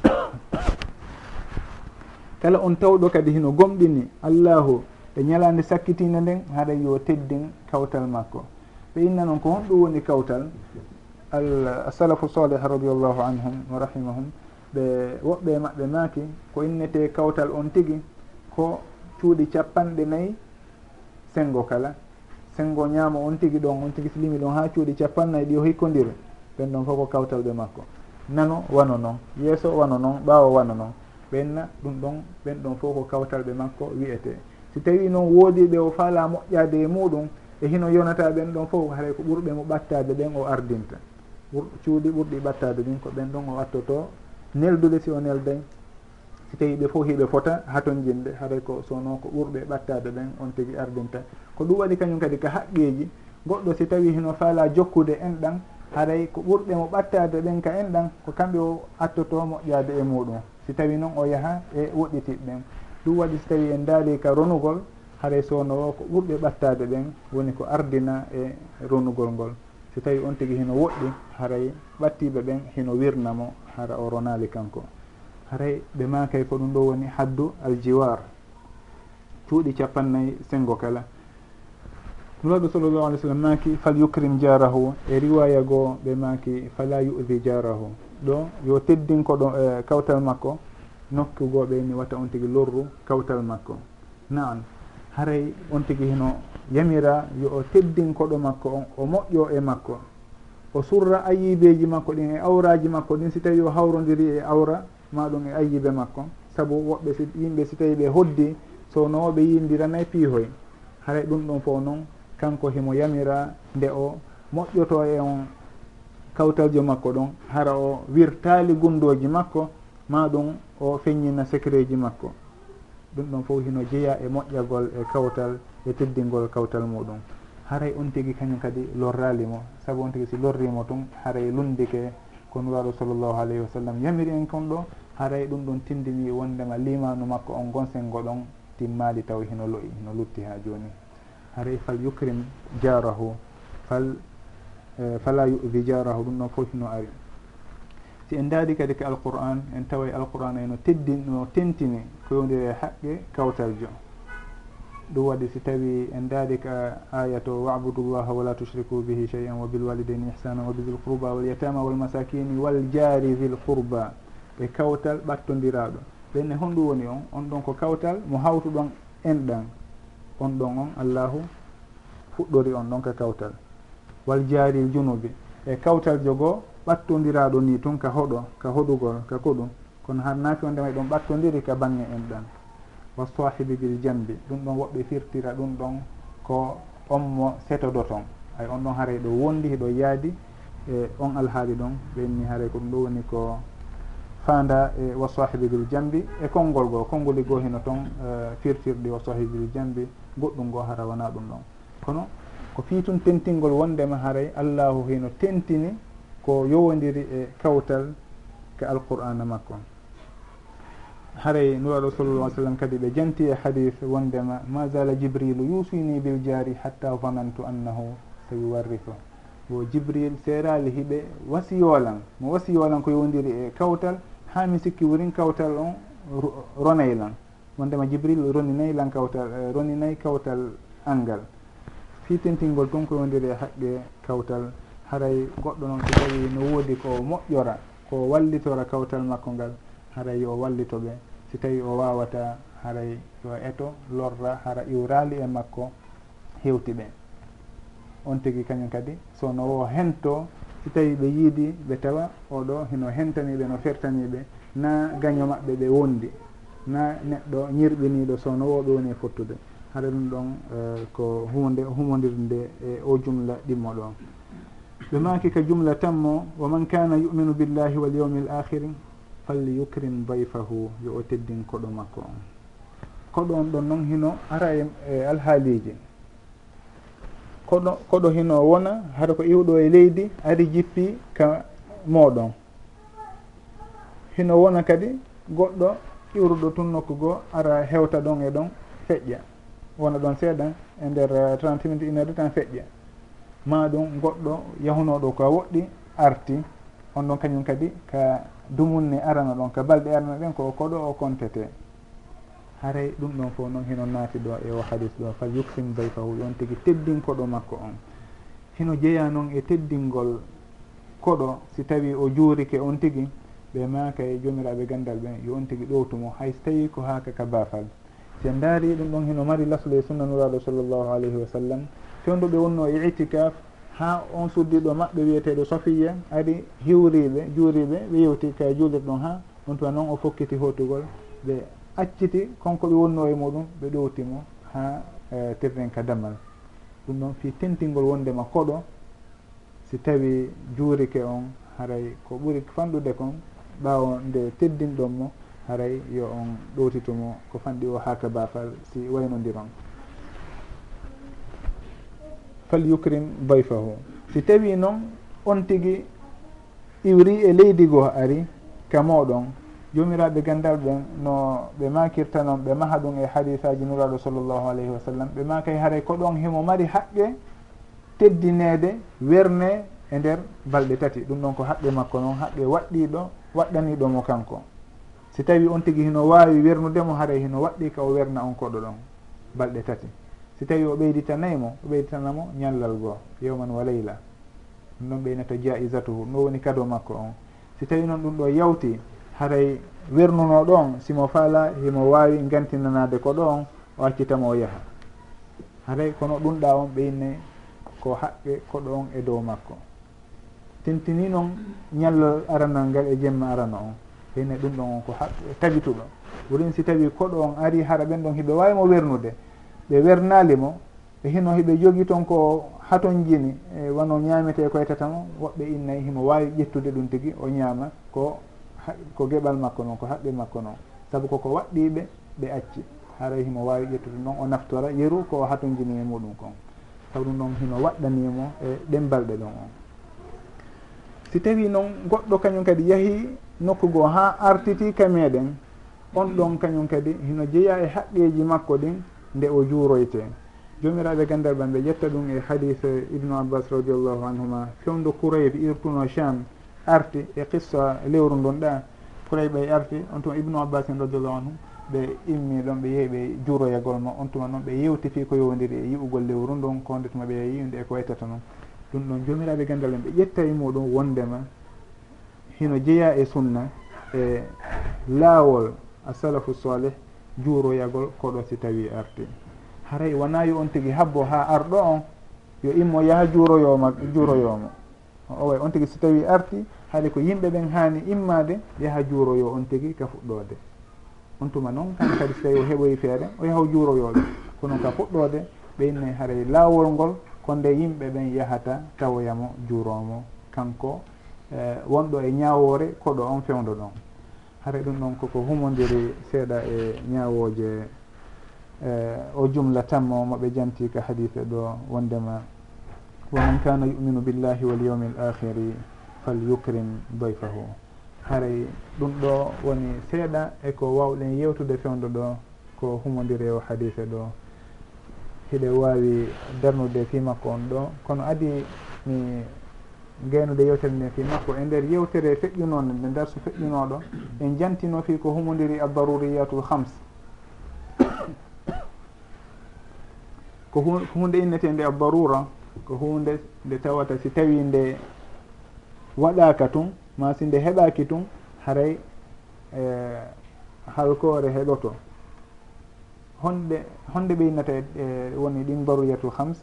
kala on tawɗo kadi hino gomɗini allahu e ñalande sakkitinde nden haɗa yo teddin kawtal makko. Ɓe inna noon ko honɗum woni kawtal asalafu salih radiallahu anhum wa rahimahum ɓe woɓɓe maɓɓe maaki ko innete kawtal on tigi ko cuuɗi capanɗe nayyi sengo kala. Sengo ñaamo on tigi ɗon on tigi silimi ɗon ha cuuɗi capannayyi ɗi o hikkodiri ɓen ɗon fof ko kawtalɓe makko. Nano wano noon yeeso wano noon ɓaawo wano noon. Ɓenna ɗum ɗon ɓen ɗon fof ko kawtalɓe makko wiyete si tawi noon woodi ɓe o faala moƴƴade e muɗum e hino yonata ɓen ɗon fof haray ko ɓurɓe mo ɓattade ɓen o ardinta. Cuuɗi ɓurɗi ɓattade ɗin ko ɓen ɗon o attoto neldude si o nelday si tawi ɓe fof hiɓe fota haton jinde haray ko sono ko ɓurɓe ɓattade ɓen on tigui ardinta. Ko ɗum waɗi kañum kadi ka haqqiji goɗɗo si tawi hino faala jokkude en ɗan haray ko ɓurɓe mo ɓattade ɓen ka en ɗan ko kamɓe o attoto moƴƴade e muɗum. Si tawi noon o yaaha e woɗɗitiɓe ɓen ɗum waɗi so tawi en daari ka ronugol haray sowno o ko ɓurɓe ɓattade ɓen woni ko ardina e ronugol ngol. So tawi on tigui hino woɗɗi haray ɓattiɓe ɓen hino wirnamo hara o ronali kanko. Haray ɓe makay ko ɗum ɗo woni haddu aljiwar cuuɗi capannayyi sengo kala. Nuraɗo sallllahu alih w sallam maki fal yukrim jarahu e riwaya goo ɓe maki fala yu'di jarahu ɗo yo teddinko ɗo e kawtal makko nokkugoɓe ni watta on tigi lorru kawtal makko. Naan haray on tigi hino yamira yo o teddinkoɗo makko on o moƴƴo e makko. O surra ayibeji makko ɗin e awraji makko ɗin si tawi o hawrodiri e awra maɗum e ayibe makko. Saabu woɓɓe si, yimɓe si tawi ɓe hoddi sownowoɓe yindiranay piihoy. Haray ɗum ɗon fof noon kanko himo yamira nde o moƴƴoto e on kawtaljo makko ɗon hara o wirtali gundoji makko ma ɗum o feññina secret ji makko. Ɗum ɗon fof hino jeeya e moƴƴagol e kawtal e teddingol kawtal muɗum. Haray on tigui kañum kadi lorrali mo. Saabu on tigui si lorrimo tun haray lundike ko nuraɗo sallllahu alayhi wa sallam. Yamiri en kon ɗo haray ɗum ɗon tindini wondema limanu makko on gonsengo ɗon timmali taw hino loyi hino lutti ha joni. Haray fal yukrim jarahu fal eh, fala yuvi jarahu ɗum ɗon fof hino ari. si en daadi kadi ko alqur'an en taway alqur'an eno teddin no tentini ko yowdiri e haqqe kawtarjo ɗum waɗi si tawi en daadi ka aya to wabudu llaha wala tushriku bihi chey an wa bilwalidaini ihsana wa bidil qurba walyatama walmasakini waljari vil qurba. Ɓe kawtal ɓattodiraɗo ɓenne honɗum woni on on ɗon ko kawtal mo hawtuɗon enɗan. On ɗon on allahu fuɗɗori on ɗon ka kawtal. Waljari junubi e kawtal jogoo ɓattodiraɗo ni tun ka hoɗo ka hoɗugol ka koɗum. Kono har naafi on ndema ɗum ɓattodiri ka bange en ɗan. Wa sahibi bil jambi ɗum ɗon woɓɓe firtira ɗum ɗon ko on mo setodo ton ay on ɗon haaray ɗo wondi hiɗo yaadi e on alhaali ɗon ɓenni haaray ko ɗum ɗo woni ko fanda e wa sahibi bil jambi e konngol goo konngoli goo hino toon e, firtirɗi wa sahibi bil jambi goɗɗum goo hara wona ɗum ɗon. Kono ko fii tun tentingol wondema haaray allahu hino tentini ko yowodiri e kawtal ko alqur'ana makko. Haray nuraɗo sallallah sallam kadi ɓe janti e hadis wondema ma zala jibrilu yusini bil jari hatta vanantu annahu so yuwarriso yo jibril seerali hiɓe wasiyolan mo wasiyolan ko yowdiri e kawtal ha mi sikki wurin kawtal on ronaylan wondema jibril roninaylan kawtal eh, roninay kawtal angal. Fitintingol ton ko yowdiri e haqqe kawtal. haray goɗɗo noon so tawi no woodi ko moƴƴora ko wallitora kawtal makko ngal haray yo wallito ɓe. Si tawi o wawata haray yo eto lorra hara iwrali e makko hewti ɓe. On tigui kañum kadi sono o hento si tawi ɓe yiidi ɓe tawa oɗo hino hentaniɓe no fertaniɓe na gaño maɓɓe ɓe wondi na neɗɗo ñirɓiniɗo sono woɓe woni e fottude. Haɗa ɗum ɗon eh, ko hunde humodirde e o jumla ɗimmo ɗon ɓe maaki ka jumla tanmo wo man kana yuminu billahi wal yawmi l akhiri falli yukrim bayfahu yo o teddin koɗo makko. On koɗo on ɗon noon hino ara e, e alhaaliji. Koɗo koɗo hino wona hara ko iwɗo e leydi ari jippi ka moɗon hino wona kadi goɗɗo iwruɗo tun nokku goo ara hewta ɗon e ɗon feƴƴa. Wona ɗon seeɗa e nder eh, 30 minutes une heure de temps feƴƴa. ma ɗum goɗɗo yahunoɗo ko a woɗɗi arti. On ɗon kañum kadi ka dumunne arana ɗon ka balɗe arana ɗen ko koɗo o contete haray ɗum ɗon fof noon hino naati ɗo e o hadis ɗo fa yuksim bayfahu tigui teddin koɗo makko on. Hino jeeya noon e teddingol koɗo si tawi o juurike on tigui ɓe maaka e jomiraɓe gandal ɓen yo on tigui ɗowtumo hay so tawi ko haaka ka baafal. Si en daari ɗum ɗon hino mari laslo e sunna nuraɗo sallllahu alayhi wa sallam fewduɓe wonno e itikaf ha on suddiɗo maɓɓe wiyeteɗo sofiya ari hiwriɓe juuriɓe ɓe yewti ka juulir ɗon ha on tuwa noon o fokkiti hotugol ɓe acciti konko ɓe wonno e muɗum ɓe ɗowtimo ha e, terren ka damal ɗum ɗon fi tentingol wondema koɗo si tawi juurike on haray ko ɓuri fanɗude kon ɓawo nde teddinɗon mo haray yo on ɗowtitumo ko fanɗi o haka bafal si waynodiron fal yukrim bayfahu si tawi noon on tigi iwri e leydi goo ari ka moɗon. Jomiraɓe gandal ɓen no ɓe makirta noon ɓe maha ɗum e hadisaji nuraɗo sallllahu alayhi wa sallam. Ɓe maka e haray ko ɗon himo mari haqqe teddinede werne e nder balɗe tati. Ɗum ɗon ko haqqe makko noon haqqe waɗɗiɗo waɗɗaniɗomo kanko. Si tawi on tigi hino wawi wernudemo haray hino waɗɗi ka o werna on koɗo ɗon balɗe tati. si tawi o ɓeyditanayi mo o ɓeyditanamo ñallal goo yewman wa leyla ɗum ɗon ɓeynata jaisatuhu ɗum ɗo woni kado makko on. Si tawi noon ɗum ɗo yawti haray wernuno ɗon simo faala himo wawi gantinanade ko ɗon o accitamo o yaaha haray kono ɗumɗa on ɓeyne ko haqqe koɗo on e dow makko. Tintini noon ñallal aranal ngal e jemma arana on. Hene ɗum ɗon on ko haqqe tabituɗo ɓurin si tawi koɗo on ari hara ɓen ɗon hiɓe wawimo wernude ɓe wernali mo ɓe hino hiɓe jogii toon ko haton jini e wano ñamete koye tatamo woɓɓe innayi e himo wawi ƴettude ɗum tigui o ñaama ko ko geɓal makko noon ko haqqe makko noon saabu koko waɗɗiɓe ɓe acci. Haray e himo wawi ƴettude noon o naftora yeru ko haton jini e muɗum kon. Saabu ɗum noon hino waɗɗanimo e, e ɗembalɗe ɗon on. Si tawi noon goɗɗo kañum kadi yaahi nokku goo ha artiti ka meɗen on ɗon kañum kadi hino jeeya e haqqeji makko ɗin nde o juuroyte. Jomiraɓe gandal ɓan ɓe ƴetta ɗum e hadis ibnu abbas radiallahu anhuma. Fewndo kourayb irtuno cham arti e qissa lewru ndon ɗa kourayb ɓe arti on tuma ibnu abbas en radiallahu anhum ɓe immi ɗon ɓe yehi ɓe juuroyagol ma on tuma noon ɓe yewti fi ko yowdiri e yi'ugol lewru ndon konde tuma ɓe yiwde e ko waytata noon. Ɗum ɗon jomiraɓe gandal en ɓe ƴetta e muɗum wondema hino jeeya e sunna e laawol a asalafu salih juuroyagol koɗo si tawi arti haray wona yo on tigui habbo ha arɗo on yo immo yaaha juuroyoma juuroyomo o way on tigui si tawi arti haade ko yimɓe ɓen hani immade yaaha juuroyo on tigui ka fuɗɗode on tuma noon kan kadi so tawi o heɓoyi feere o yaha juuroyoɓe kono ka fuɗɗode ɓeynnay haray laawol ngol ko nde yimɓe ɓen yahata tawoyamo juuromo kanko eh, wonɗo e ñawore koɗo on fewdo ɗon haray ɗum ɗon koko humodiri seeɗa e ñawoje e, o jumla tammo moɓe janti ka hadise ɗo wondema wa man kana yuminu billahi wal yawmi l akhiri fal yukrim doyfahu haray ɗum ɗo woni seeɗa eko wawɗen yewtude fewdo ɗo ko humodiri e o hadise ɗo. Hiɗe wawi darnude fi makko on ɗo. Kono adi mi gaynude yewtere nde fi makko e nder yewtere feƴƴunode nde darsu feƴƴunoɗon en jantino fi ko humodiri addaruriyatul hams ko ko hunde innete nde addarura ko hunde nde tawata si tawi nde waɗaka tun ma si nde heɓaki tun haray e halkore heɗoto honde honde ɓeynata e woni ɗin daruriyatul hams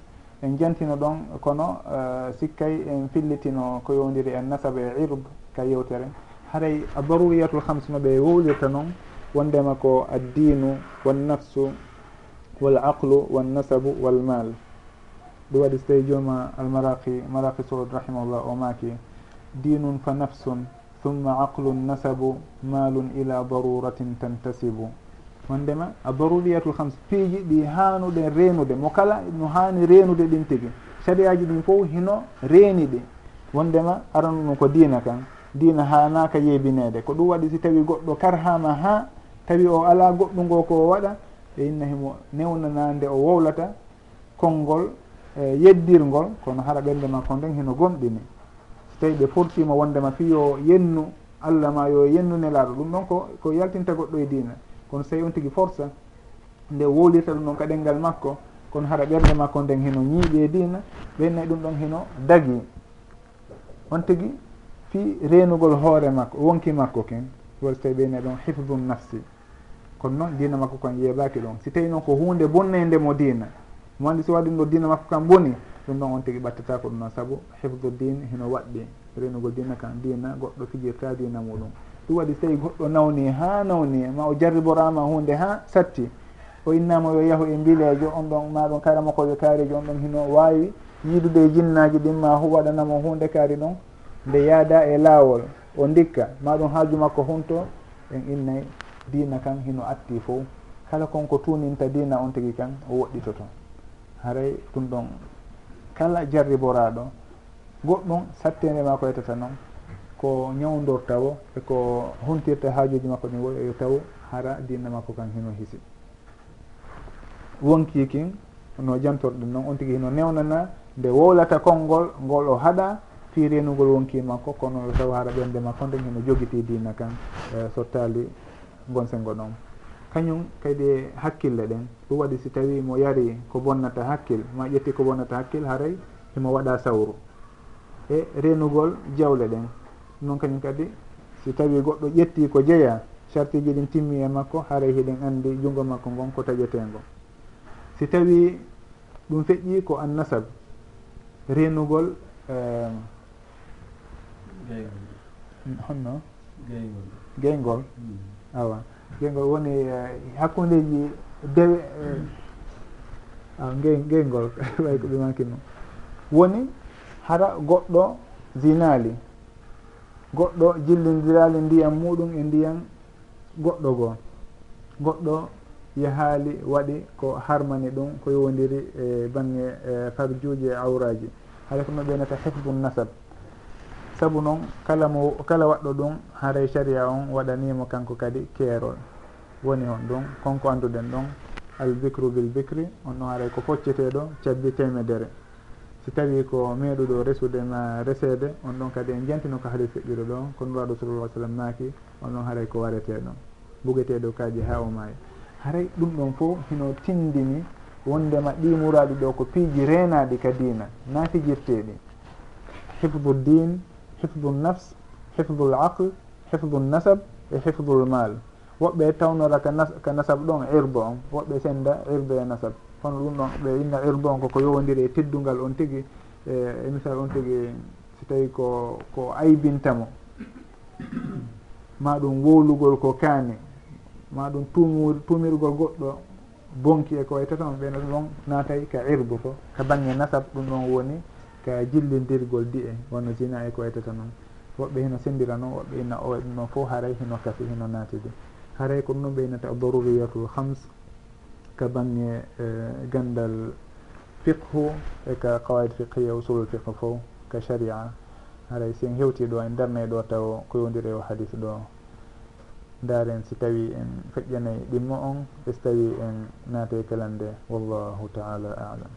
en jantino ɗon kono eh, sikkay en fillitino ko yowdiri en nasaba e irb ka yewtere. Haray a daruriyatul hams no ɓe wowlirta noon wondema ko addinu wannafsu wal aqlu wannasabu walmal ɗum waɗi so tawi jooma almaraqi maraqi sood rahimahullah o maaki dinun fa nafsun thumma aqlun nasabu malun ila daruratin tantasibu. wondema a daruriyatul hams piiji ɗi hanuɗe reenude. Mo kala no hani reenude ɗin tigi. Sariyaji ɗin fof hino reeni ɗi. Wondema aranu ɗum ko diina kan. Diina hanaka yeebinede ko ɗum waɗi si tawi goɗɗo karhama ha tawi o ala goɗɗungo ko waɗa e inna himo newnanande o wowlata konngol e yeddirgol kono hara ɓernde makko nden hino gomɗini so tawi ɓe fortima wondema fiyo yennu allah ma yo yennu nelaɗo ɗum ɗon ko ko yaltinta goɗɗo e diina. kono so tawi on tigui force nde wolirta ɗum ɗon ka ɗengal makko kono haɗa ɓerde makko nden heno ñiiɓe e dina ɓennayi ɗum ɗon heno dagi. On tigui fi renugol hoore makko wonki makko ken wol so tawi ɓennayi ɗon hifdum nafsi. Kono noon dina makko kon yeeɓaki ɗon. Si tawi noon ko hunde bonnede mo dina mo andi so waɗi ɗo dina makko kam boni ɗum ɗon on tigui ɓattata ko ɗum noon saabu hifdu dine heno waɗɗi. Renugol dina kan dina goɗɗo fijirta dina muɗum. ɗum waɗi so tawi goɗɗo nawni ha nawni ma o jarriborama hunde ha satti. O innama yo yahu e mbilejo on ɗon maɗon karama koɓe kaariji on ɗon hino wawi yiidude e jinnaji ɗin ma hu waɗanamo hunde kaari ɗon nde yaada e laawol o ndikka. Maɗum haaju makko hunto en innay dina kan hino atti fo kala konko tuninta dina on tigui kan o woɗɗitoto haray ɗum ɗon kala jarriboraɗo goɗɗum sattede ma ko yettata noon ko ñawdor taw eko huntirta haajuji makko ɗin woni yo taw hara dinna makko kan hino hisi. Wonki kin no jantorɗen noon on tigui hino newnana nde wowlata konngol ngol o haɗa fi renugol wonki makko kono yo taw hara ɓernde makko nden hino jogiti dina kan e so taali gonsengo ɗon kañum kadi hakkille ɗen ɗum waɗi si tawi mo yari ko bonnata hakkil ma ƴetti ko bonnata hakkil haray himo waɗa sawru. E renugol jawle ɗen noon kañum kadi si tawi goɗɗo ƴetti ko jeeya sartiji ɗin timmi e makko haray hiɗen andi junngo makko ngon ko taƴetengo si tawi ɗum feƴƴi ko annasab renugol honno? Geygol mm. awa. Geygol woni e, hakkundeji dewe e, geygol way ko ɓe mankimo woni hara goɗɗo zinali goɗɗo jillidirali ndiyam muɗum e ndiyam goɗɗo goo. Goɗɗo yahaali waɗi ko harmani ɗum ko yowodiri e bange farjuji e awraji haɗa ko no ɓeynata hifdun nasab. Saabu noon kala mo kala waɗɗo ɗum haray caria on waɗanimo kanko kadi keerol. Woni on ɗum konko anduɗen ɗon albicru bil bicri on noon haray ko focceteɗo cabbi temedere si tawi ko meeɗuɗo resude ma resede on ɗon kadi en jantino ko haali feƴƴude ɗon ko nuraɗo sallallah sallam naaki on ɗon haaray ko warete ɗon bugeteɗo kaji ha o maayi. Haray ɗum ɗon fo hino tindini wondema ɗi muraɗi ɗo ko piiji renaɗi ka dina na fijirteɗi hifdu din hifdu nafs hifdu l aql hifdu nasab e hifdu l mal woɓɓe tawnoraka nas, ka nasab ɗon irbe on woɓɓe senda irbe e nasab. kono ɗum ɗon ɓe inna irdu on koko yowodiri e teddungal on tigui e misal on tigui so tawi ko ko aybintamo. Ma ɗum wowlugol ko kaani ma ɗum tumur tumirgol goɗɗo bonki e ko wayta tan ɓeyno ɗon naatay ka irbu ko ka bange nasab ɗum ɗon woni ka jillidirgol di e wonno jina e ko way tata noon woɓɓe hino sendira noon woɓɓe inna o ɗum ɗon fof haray hino kafi hino naatide haray ko ɗum ɗon ɓeynata daruriyatul hams. ka bange e, gandal fiqhu e ka qawaid fiqhiya usulul fiqhu fof ka sharia. Haray si en hewti ɗo en darnay ɗo taw ko yowdiri o hadis ɗo. Daren si tawi en feƴƴanayi ɗimmo on e so tawi en naate kalande wallahu taala alam.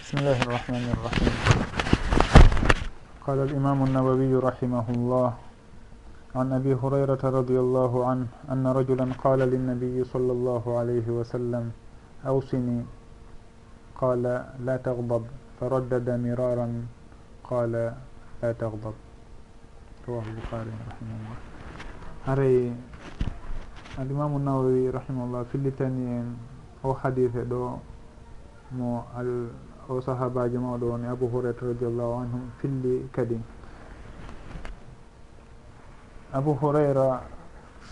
Bismillahi irrahmani irrahim قال الإمام النووي رحمه الله عن أبي هريرة رضي الله عنه أن رجلا قال للنبي صلى الله عليه وسلم أوصني. قال لا تغضب فردد مرارا. قال لا تغضب. رواه البخاري رحمه الله. هري الإمام النووي رحمه الله في اللتانيين أو حديث دو مو o sahabaji mawɗo woni abou hurayra radiallahu anhu filli kadi. Abou hurayra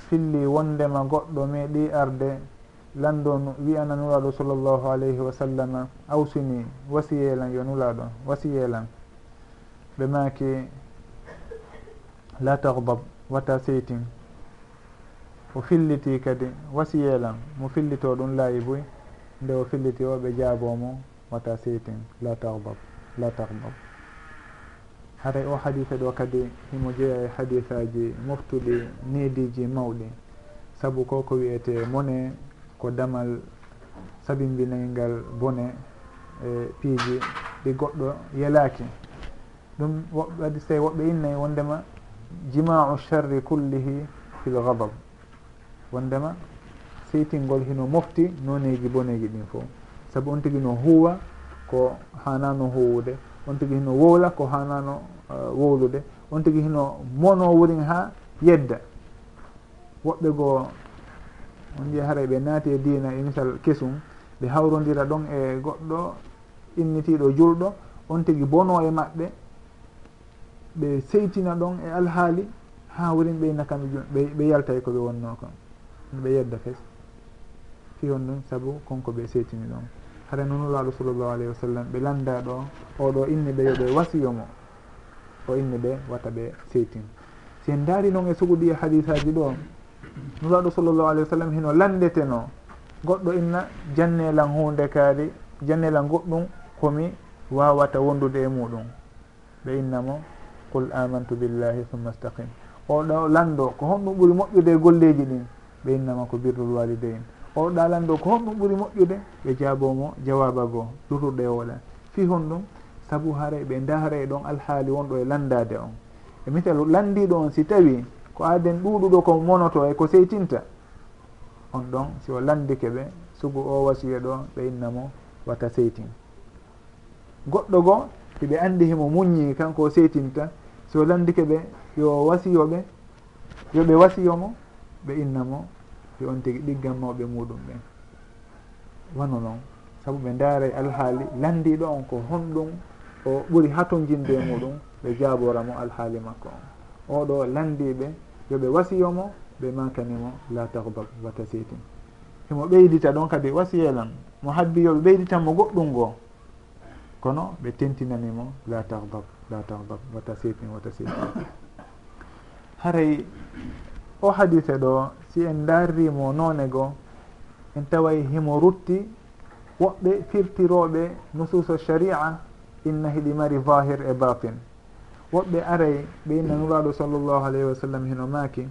filli wondema goɗɗo meeɗi arde lanndon wiyana nulaaɗo sallllahu alayhi wa sallam awsini wasiyelan yo nulaɗo wasiyelan ɓe maki la tahdab wata seytin. O filliti kadi wasiyelan mo fillito ɗum laayi boy nde o filliti o ɓe jaabomo wata seytin la tahdab la tahdab haray o hadise ɗo kadi himo jeeya e hadisaji moftuɗi neediji mawɗi. Saabu ko ko wiyete mone ko damal sabimbinaygal bone e piiji ɗi goɗɗo yalaki ɗum waɗi so woɓɓe innayi wondema jimau charri kullihi fil gadab wondema seytingol hino mofti noneji boneji ɗin fof saabu on tigi no huwa ko hanano huwude on tigi hino wowla ko hanano uh, wowlude on tigi hino mono wurin ha yedda. Woɓɓe goo on jiya haray ɓe naati e dina e misal kesum ɓe hawrodira ɗon e goɗɗo innitiɗo julɗo. On tigi bono e maɓɓe ɓe seytina ɗon e alhaali ha wurin ɓeyna kamɓe ɓe yaltay ko ɓe wonno kon. Ɓe yedda fes. fi on ɗum saabu konko ɓe seytini ɗon. Hara noon laaɗo sallllahu alayhi wa sallam ɓe landa ɗo oɗo inne ɓe yoɓe wasiyo mo o inne ɓe wata ɓe seytin si en daari noon e suguɗi e hadisaji ɗo nuraɗo sallllahu alayhi wa sallam heno landeteno goɗɗo inna jannelan hunde kaari jannelan goɗɗum komi wawata wondude e muɗum. Ɓe innamo qul amantu billahi summa staqim oɗo lando ko honɗum ɓuuri moƴƴude e golleji ɗin ɓe innama ko birrul walidain oɗo ɗaalanɗo ko honɗum ɓuuri moƴƴude ɓe jaabomo jawaba goo lutuɗo e woɗa fi hon ɗum saabu haray ɓe daara e ɗon alhaali wonɗo e landade on. E misalu landiɗo on si tawi ko aaden ɗuɗuɗo ko monoto e ko seytinta on ɗon si o landike ɓe sugu o wasiya ɗo ɓe innamo wata seytin. Goɗɗo goo hiɓe anndi himo muññi kanko o seytinta si o landike ɓe yo wasiyoɓe yoɓe wasiyomo ɓe innamo yo on tigi ɗiggan mawɓe muɗum ɓen. Wano noon saabu ɓe daaray e alhaali landiɗo on ko honɗum o ɓuri hatojinde e muɗum ɓe jaaboramo alhaali makko on. Oɗo landiɓe yoɓe wasiyomo ɓe makanimo la tahbab watasitin himo e ɓeydita ɗon kadi wasiyelan mo habbi yoɓe ɓeyditanmo goɗɗum goo kono ɓe tentinanimo la tahbab la tahbab watasitin watasitin haray o hadise ɗo si en darrimo noone nonego en taway himo rutti woɓɓe firtiroɓe nususo sharia inna hiɗi mari vahir e batin woɓɓe aray ɓe inna nuraɗo sallllahu alayhi wa sallam hino maaki.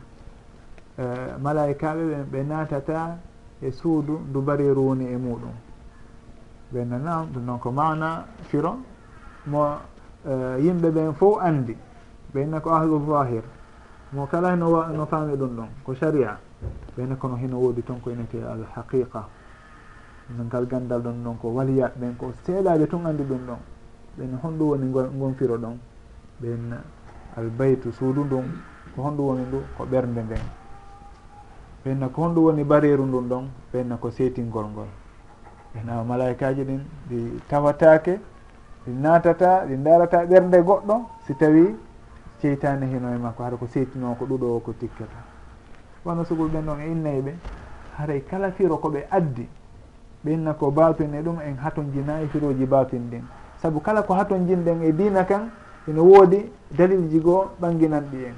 Eh, Malaikaɓe ɓen ɓe natata e suudu ndu bariru woni e muɗum ɓenna nam ɗum noon ko mana firo. Mo eh, yimɓe ɓen fof andi ɓe inna ko ahlu vahir mo kala heno no faami ɗum ɗon ko sharia. Ɓeyne kono heno woodi toon ko enete alhaqiqa. Ngal gandal ɗon ɗon ko waliyaɓeɓen ko seeɗaɓe tun andi ɗum ɗon. Ɓen honɗum woni gonfiro ɗon. Ɓen albaytu suudu ndun ko honɗum woni ndu ko ɓernde nden. Ɓenna ko honɗum woni bareru ndun ɗon ɓenna ko seetingol ngol. Ena malaikaji ɗin ɗi tawatake ɗi natata ɗi darata ɓernde goɗɗo si tawi seytani hino e makko haɗa ko seytino ko ɗuɗo o ko tikkata. Wono sugol ɓen ɗon e innayɓe haray kala firo koɓe addi ɓenna ko batin e ɗum en haton hatojinayi firoji batin ɗin. Saabu kala ko haton jinɗen e dina kan ene woodi dalilji goo ɓanginanɗi en.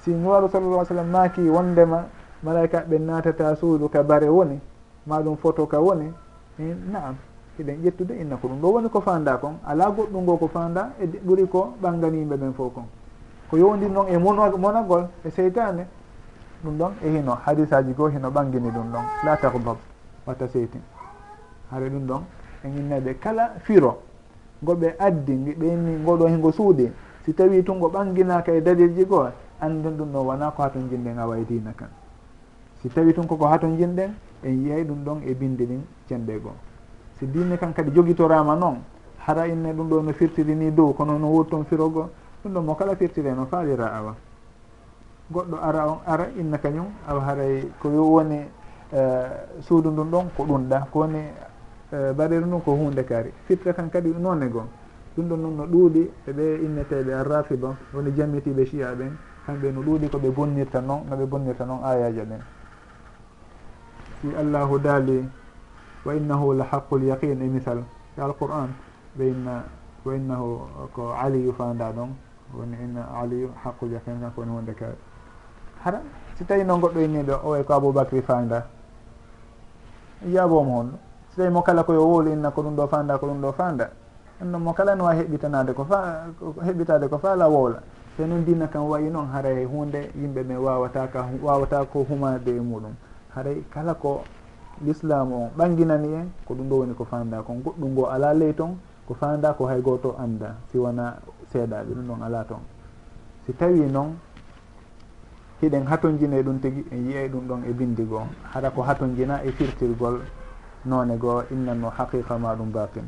Si nuwaru sallallah sallam maaki wondema malaika ɓe natata suudu ka bare woni maɗum photo ka woni e naam eɗen ƴettude inna ko ɗum. Ɗo woni ko fanda kon ala goɗɗum ngo ko fanda e ɓuuri ko ɓanganimɓe ɓen fof kon. ko yowndiri noon e monagol e seytane ɗum ɗon e hino hadis aji goo hino ɓangini ɗum ɗon. La tahdob watta seytin. Hara ɗum ɗon en ginneɓe kala firo goɓe addi ɓeni ngoɗo hengo suuɗi si tawi tun tungo ɓanginaka e dalilji goo anden ɗum ɗon wona ko haton jinɗen awa e dina kan. Si tawi tun koko haton jinɗen en yiyay ɗum ɗon e bindi ɗin cenɗe goo. Si dine kan kadi jogitorama noon hara inne ɗum ɗo no firtiri ni dow kono no wurton firogo ɗum ɗon mo kala firtire noon faalira awa. Goɗɗo ara on ara inna kañum awa haray ko yo woni eh, suudu ndun ɗon ko ɗum ɗa ko woni eh, baɗeru ndun ko hunde kaari. Firta kan kadi noon e ɗum ɗon noon no ɗuuɗi eɓe inneteɓe arrafiba woni jammitiɓe chiya ɓen kamɓe no ɗuuɗi koɓe bonnirta noon noɓe bonnirta noon ayaja ɓen si allahu daali wa innahu la haqqul yaqin e misal. E alqur'an ɓe inna wa innahu ko aliyu fanda ɗon. woni inna aliyu haqquja fen kanko woni wonde kaaɗe haɗa si tawi noon goɗɗo inniɗo o way ko aboubacry fanda. Yaabomo honno si tawi mo kala koyo woolu inna ko ɗum ɗo fanda ko ɗum ɗo fanda. Ɗum noon mo kala no wawi heɓɓitanade ko fa heɓɓitade ko faala wowla te noon dina kam wayi noon haray hunde yimɓe ɓe wawata ka wawata ko humade e muɗum. Haray kala ko l'islam on ɓanginani en ko ɗum ɗo woni ko fanda. Kon goɗɗum ngo ala ley toon ko fanda ko hay goto anda si wona seeɗaɓe ɗum ɗon ala toon. Si tawi noon hiɗen hatojine ɗum tigi en yiyay ɗum ɗon e bindi goo hara ko hatojina e firtirgol none goo innanno haqiqa ma ɗum baqin.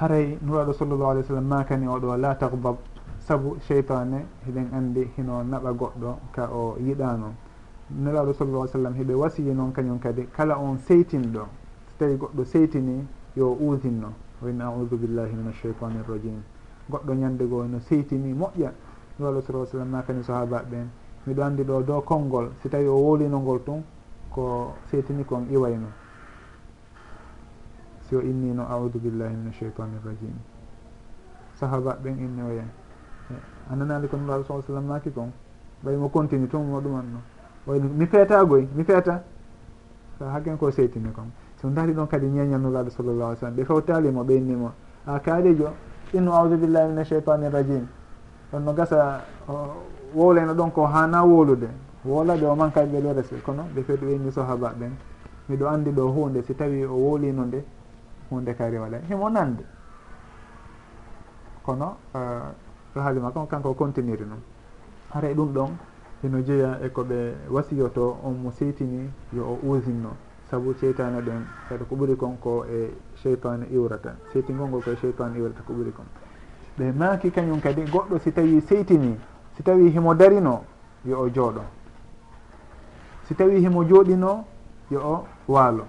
Haray nuraɗo sallllahu alih w sallam makani oɗo la tahdab saabu cheytane hiɗen andi hino naɓa goɗɗo ka o yiɗano. Nuraɗo sallllah alih w sallam hiɓe wasiyi noon kañum kadi kala on seytinɗo. So tawi goɗɗo seytini yo usinno wa wayni audu billahi min alcheytani irrajim goɗɗo ñande goo no seytini moƴƴa ɗum allah sala sallam makani sahabaɓe ɓen miɗo anndi ɗo dow konngol. Si tawi o wolino ngol tun ko seytini eh, kon iwayno si o innino audu billahi min cheitani rajim sahabaɓe ɓen inni oya a nanani ko nuraɗo sa sallam maki kon? Ɓaymo continue tun mo ɗumanno wayno mi feetagoy mi feeta. Sa hakken ko seytini kon? So daari ɗon kadi ñeñal nuraɗo sallllahu alih sallam. Ɓe fewtalimo ɓe innimo a kaalijo innu audu billahi min cheitani rajim. Ɗon no gasa wowleno ɗon ko hana wolude. Wolaɓe o mankaɓe ɓe ɗo resir kono ɓe feeɗu ɓeni sohaba ɓen. Miɗo andi ɗo hunde si tawi o wolino nde hunde kari waɗa himo nande. Kono e, e ɗo haalima kon kanko continiri noon haray ɗum ɗon ino jeeya e ko ɓe wasiyoto on mo seytini yo o usinno saabu seytane ɗen kadi ko ɓuuri kon ko e cheytane iwrata. Seytingol ngol koye cheytane iwrata ko ɓuuri kon ɓe maaki kañum kadi goɗɗo si tawi seytini si tawi himo darino yo o jooɗo. Si tawi himo jooɗino yo o waalo.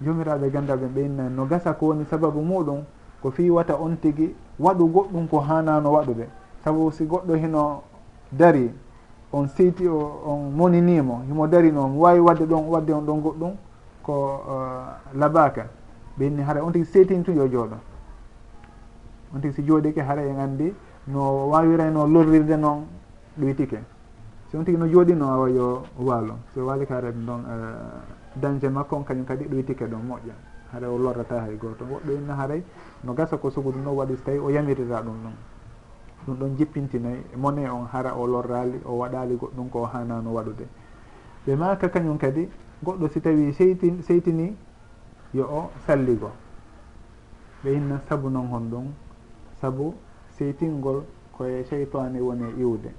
Jomiraɓe gandaɓe ɓeynani no gasa ko woni sababu muɗum ko fiwata on tigi waɗu goɗɗum ko hanano waɗude. Saabu si goɗɗo hino dari on seyti o on moninimo himo darino omo wawi wadde ɗon wadde on ɗon goɗɗum ko labaka ɓenni haara on tigui setintuɗo jooɗo. On tigui si jooɗike haara en andi no wawirayno lorrirde noon ɗoytike si on tigui no jooɗi no wawa yo waalo. So waali ka hara ɗon eh, dañde makko on kañum kadi ɗoytike ɗon moƴƴa. Hara o lorrata hay goto woɗɗo inna haaray no gasa ko sugudu noon waɗi so tawi o yamirira ɗum ɗon ɗum ɗon jippintinayi mone on hara o lorrali o waɗali goɗɗum ko hanano waɗude. Ɓe maka kañum kadi goɗɗo si tawi seytin seytini yo o salligo. Ɓe hinnan sabu noon hon ɗum sabu seytingol koye cheytane woni iwde.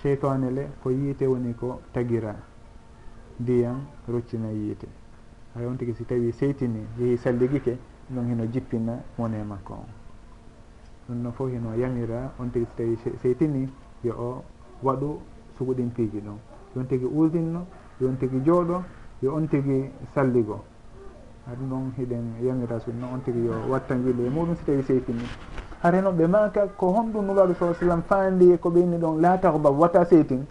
Cheytane le ko yiite woni ko tagira ndiyam roccina yiite. Hay on tigi si tawi seytini yeehi salligike ɗon hino jippina mone makko on. Ɗum noon fof hino yamira on tigi so tawi seytini yo o waɗu suguɗin piiji ɗum. Ɗon tigi usdinno yo on tigi jooɗo yo on tigi salligo. Haɗum ɗon hiɗen yamira sunna on tigi yo watta wille e muɗum si tawi seytini noon ɓe maka ko honɗum nuraɗo sa sallam fandi ko ɓe inni ɗon la tahbab wata seytin.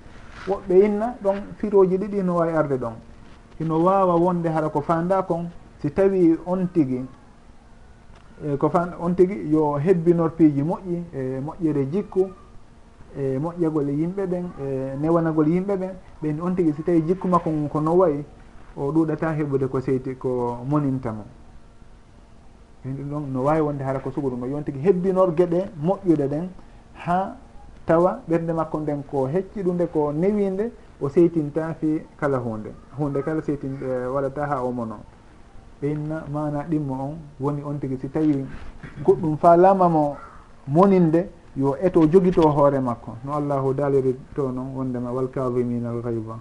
Woɓɓe inna ɗon firoji ɗiɗi no wawi arde ɗon. Hino wawa wonde hara ko fanda kon si tawi on tigi e ko fan on tigi yo hebbinor piiji moƴƴi e moƴƴere jikku e moƴƴagol e yimɓe ɓen e newanagol yimɓe ɓen ɓen on tigui si tawi jikku makko mum kono wayi o ɗuɗata heɓude ko seyti ko moninta mum. En ɗum ɗon no wawi wonde hara ko suguru ngo. Yon tigui hebbinorgue ɗe moƴƴude ɗen ha tawa ɓerde makko nden ko hecci ɗum nde ko newinde o seytinta fi kala hunde. Hunde kala seytin e waɗata ha o mono ɓeyna mana ɗimmo on woni on tigui si tawi goɗɗum falamamo moninde yo eto jogito hoore makko. No allahu daliri to noon wondema wal kavimina al gayba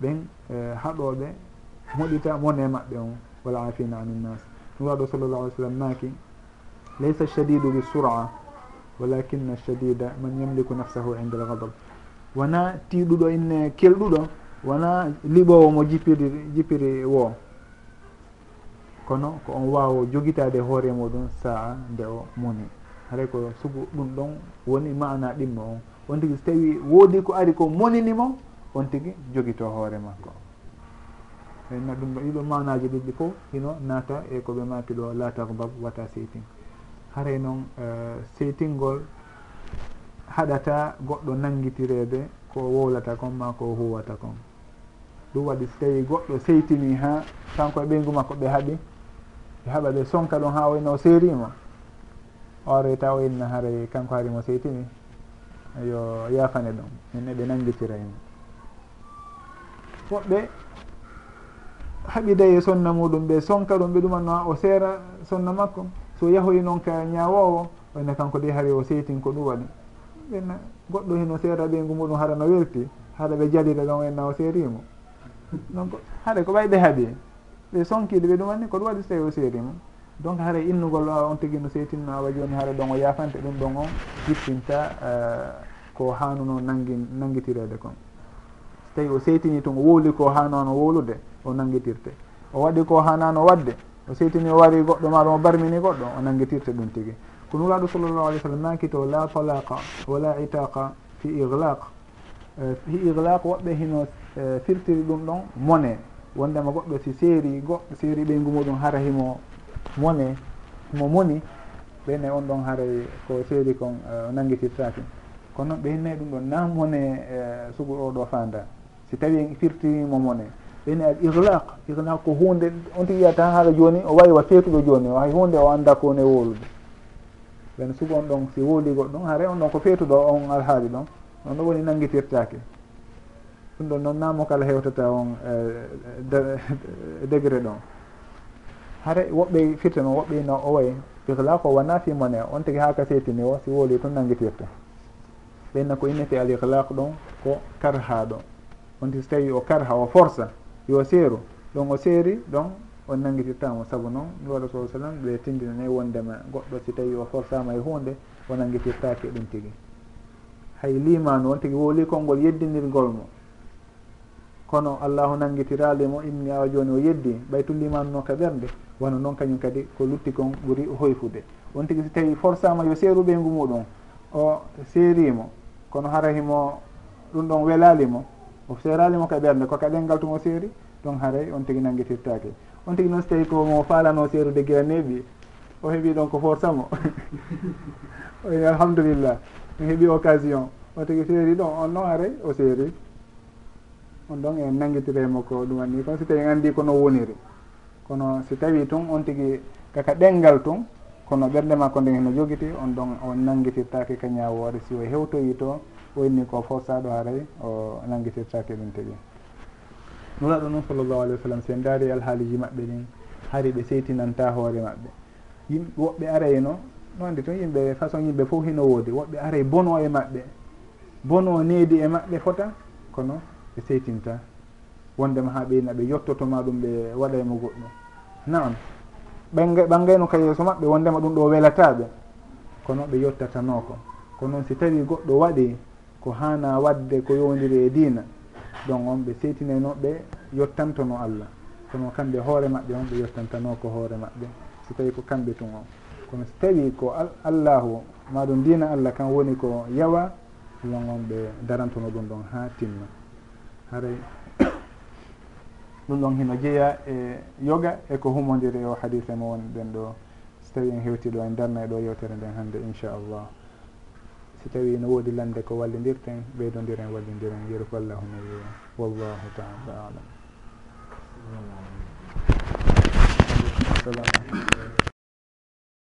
ɓen e, haɗoɓe moɗita mone maɓɓe on. Wala afina anin ɗum waɗo sallallah alih w sallam naaki laysa shadidu bi sura walakinna shadida man yamliku nafsahu inde algadab wona tiɗuɗo inne kelɗuɗo wona liɓowo mo jippiri jippiri wo kono ko on wawo jogitade hoore muɗum sa'a nde o moni. haray ko sugu ɗum ɗon woni mana ɗimmo on. On tigui so tawi woodi ko ari ko moninimo on tigui joguito hoore makko. Eyna ɗum ɗo ɗiɗo manaji ɗiɗɗi fof hino naata e koɓe maki ɗo latarubab wata seytin haray noon e, seytingol haɗata goɗɗo nanguitirede ko wowlata kon ma ko huwata kon. Ɗum waɗi so tawi goɗɗo seytini ha kanko e ɓeygu makko ɓe haaɓi ɓe haɓa ɓe sonka ɗon ha wayno seerima. o aroyta o inna haray kanko haarimo seytini yo yafane ɗum. Min eɓe nangitira himo woɓɓe haɓida e sonna muɗum ɓe sonka ɗum ɓe ɗumanno o seera sonna makko. So yahoyi noon ka ñawowo wayna kanko de haari o seytin ko ɗum waɗi. Ɓenna goɗɗo heno seera ɓeygu muɗum haɗa no welti haɗa ɓe jalira ɗon enna o seerimo. Donc haɗa ko ɓayɗe haaɓi ɓe sonkiɗe ɓe ɗumanni ko ɗum waɗi so tawi o seerimo. donc haray innugol ah, on tigi no seytinnawa joni haara ɗon o yafante ɗum ɗon on jippinta eh, ko hanuno nangi nanguitirede kon. So tawi o seytini tun o wowli ko hanano wowlude o nanguitirte o waɗi ko hanano wadde o seytini o wari goɗɗo maɗa o barmini goɗɗo o nanguitirte ɗum tigi. Ko nuraɗo sallllahu alih w sallam nakito la talaqa wala itaqa fi iglaq eh, fi iglaq woɓɓe hino eh, firtiri ɗum ɗon mone. Wondema goɗɗo si seeri goɗɗo seeri ɓeygu muɗum hara himo mone mo moni ɓenne on ɗon haaray ko seeri kon eh, nanguitirtaki kono noon ɓe hinnayi ɗum ɗon na mone eh, sugu oɗo fanda. Si tawi firtirimo mone. Ɓenne al ihlaq ihlaq ko hunde on tigui yiyata haala joni o wawi wa feetuɗo joni o hay hunde o anda ko ne wolude. Ɓen sugu on ɗon si woli goɗɗum haare on ɗon ko feetuɗo on alhaali ɗon on ɗo woni nanguitirtaki ɗum ɗon noon namo kala hewtata on eh, degré ɗon. hara woɓɓe firte noon woɓɓe no o way ihlaq ko wona fi mone on tigi ha ka seetini o si woli tun nangitirta ɓenna ko innete al ihlaq ɗon ko karha ɗo on ti so tawi o karha o force yo seeru ɗon o seeri ɗon on nangitirtamo saabu noon looɗo sa sallam ɓe tindinani wondema goɗɗo si tawi o forçama e hunde o nangitirtake ɗum tigi. Hay limanu on tigi woli konngol yeddinirgol mo kono allahu nangitiraɗe inni awa joni o yeddi ɓaytullimanno ka ɓerde wano noon kañum kadi ko lutti kon ɓuuri hoyfude. On tigui so tawi forçama yo seeru ɓeygu muɗum o seerimo kono hara himo ɗum ɗon welalimo o seeralimo ka ɓerde ko kaɗengal tumo seeri ɗon haray on tigui nanguitirtake on tigui noon so tawi komo falano seerude guila neeɓi o heeɓi ɗon ko forçamo alhamdulillah mi heeɓi occasion o tigui seeri ɗon on noon haray o seeri. on ɗon en nangitiremo ko ɗum wanni kono si tawi en anndi kono woniri kono si tawi tun on tigi kaka ɗengal tun kono ɓerde makko nden heno jogiti on ɗon o nangitirtake ka ñawore si o hewtoyi to wayni ko forsaɗo haray o nangitirtake ɗum tigi. Nuraɗo noon sallllahu alih wa sallam sen daari alhaaliji maɓɓe ɗin hari ɓe seytinanta hoore maɓɓe. Yim woɓɓe arayno no andi tun yimɓe façon yimɓe fof hino woodi. Woɓɓe aray bono e maɓɓe bono needi e maɓɓe fota kono ɓe seytinta wondema ha ɓeyna ɓe yettotoma ɗum ɓe waɗa mo goɗɗum. Naam. Ɓe ɓangayno ka yeeso maɓɓe wondema ɗum ɗo welataɓe. Kono ɓe yettatanooko ko noon si tawi goɗɗo waɗi ko hana wadde ko yowdiri e diina donc on ɓe seytinayno ɓe yettantono allah. Kono kamɓe hoore maɓɓe on ɓe yettantano ko hoore maɓɓe. So tawi ko kamɓe tun on. Kono so tawi ko allahu maɗum dina allah kan woni ko yawa ɗon on ɓe darantono ɗum ɗon ha timma. haray ɗum ɗon hino jeeya e yoga eko humodiri o hadise mo woni ɗen ɗo so tawi en hewti ɗo en darna e ɗo yewtere nden hannde inchallah. Si tawi no woodi lande ko wallidirten ɓeydodiren wallidiren yeru ko allahuma wiya wallahu taala alam. Salamu aleykum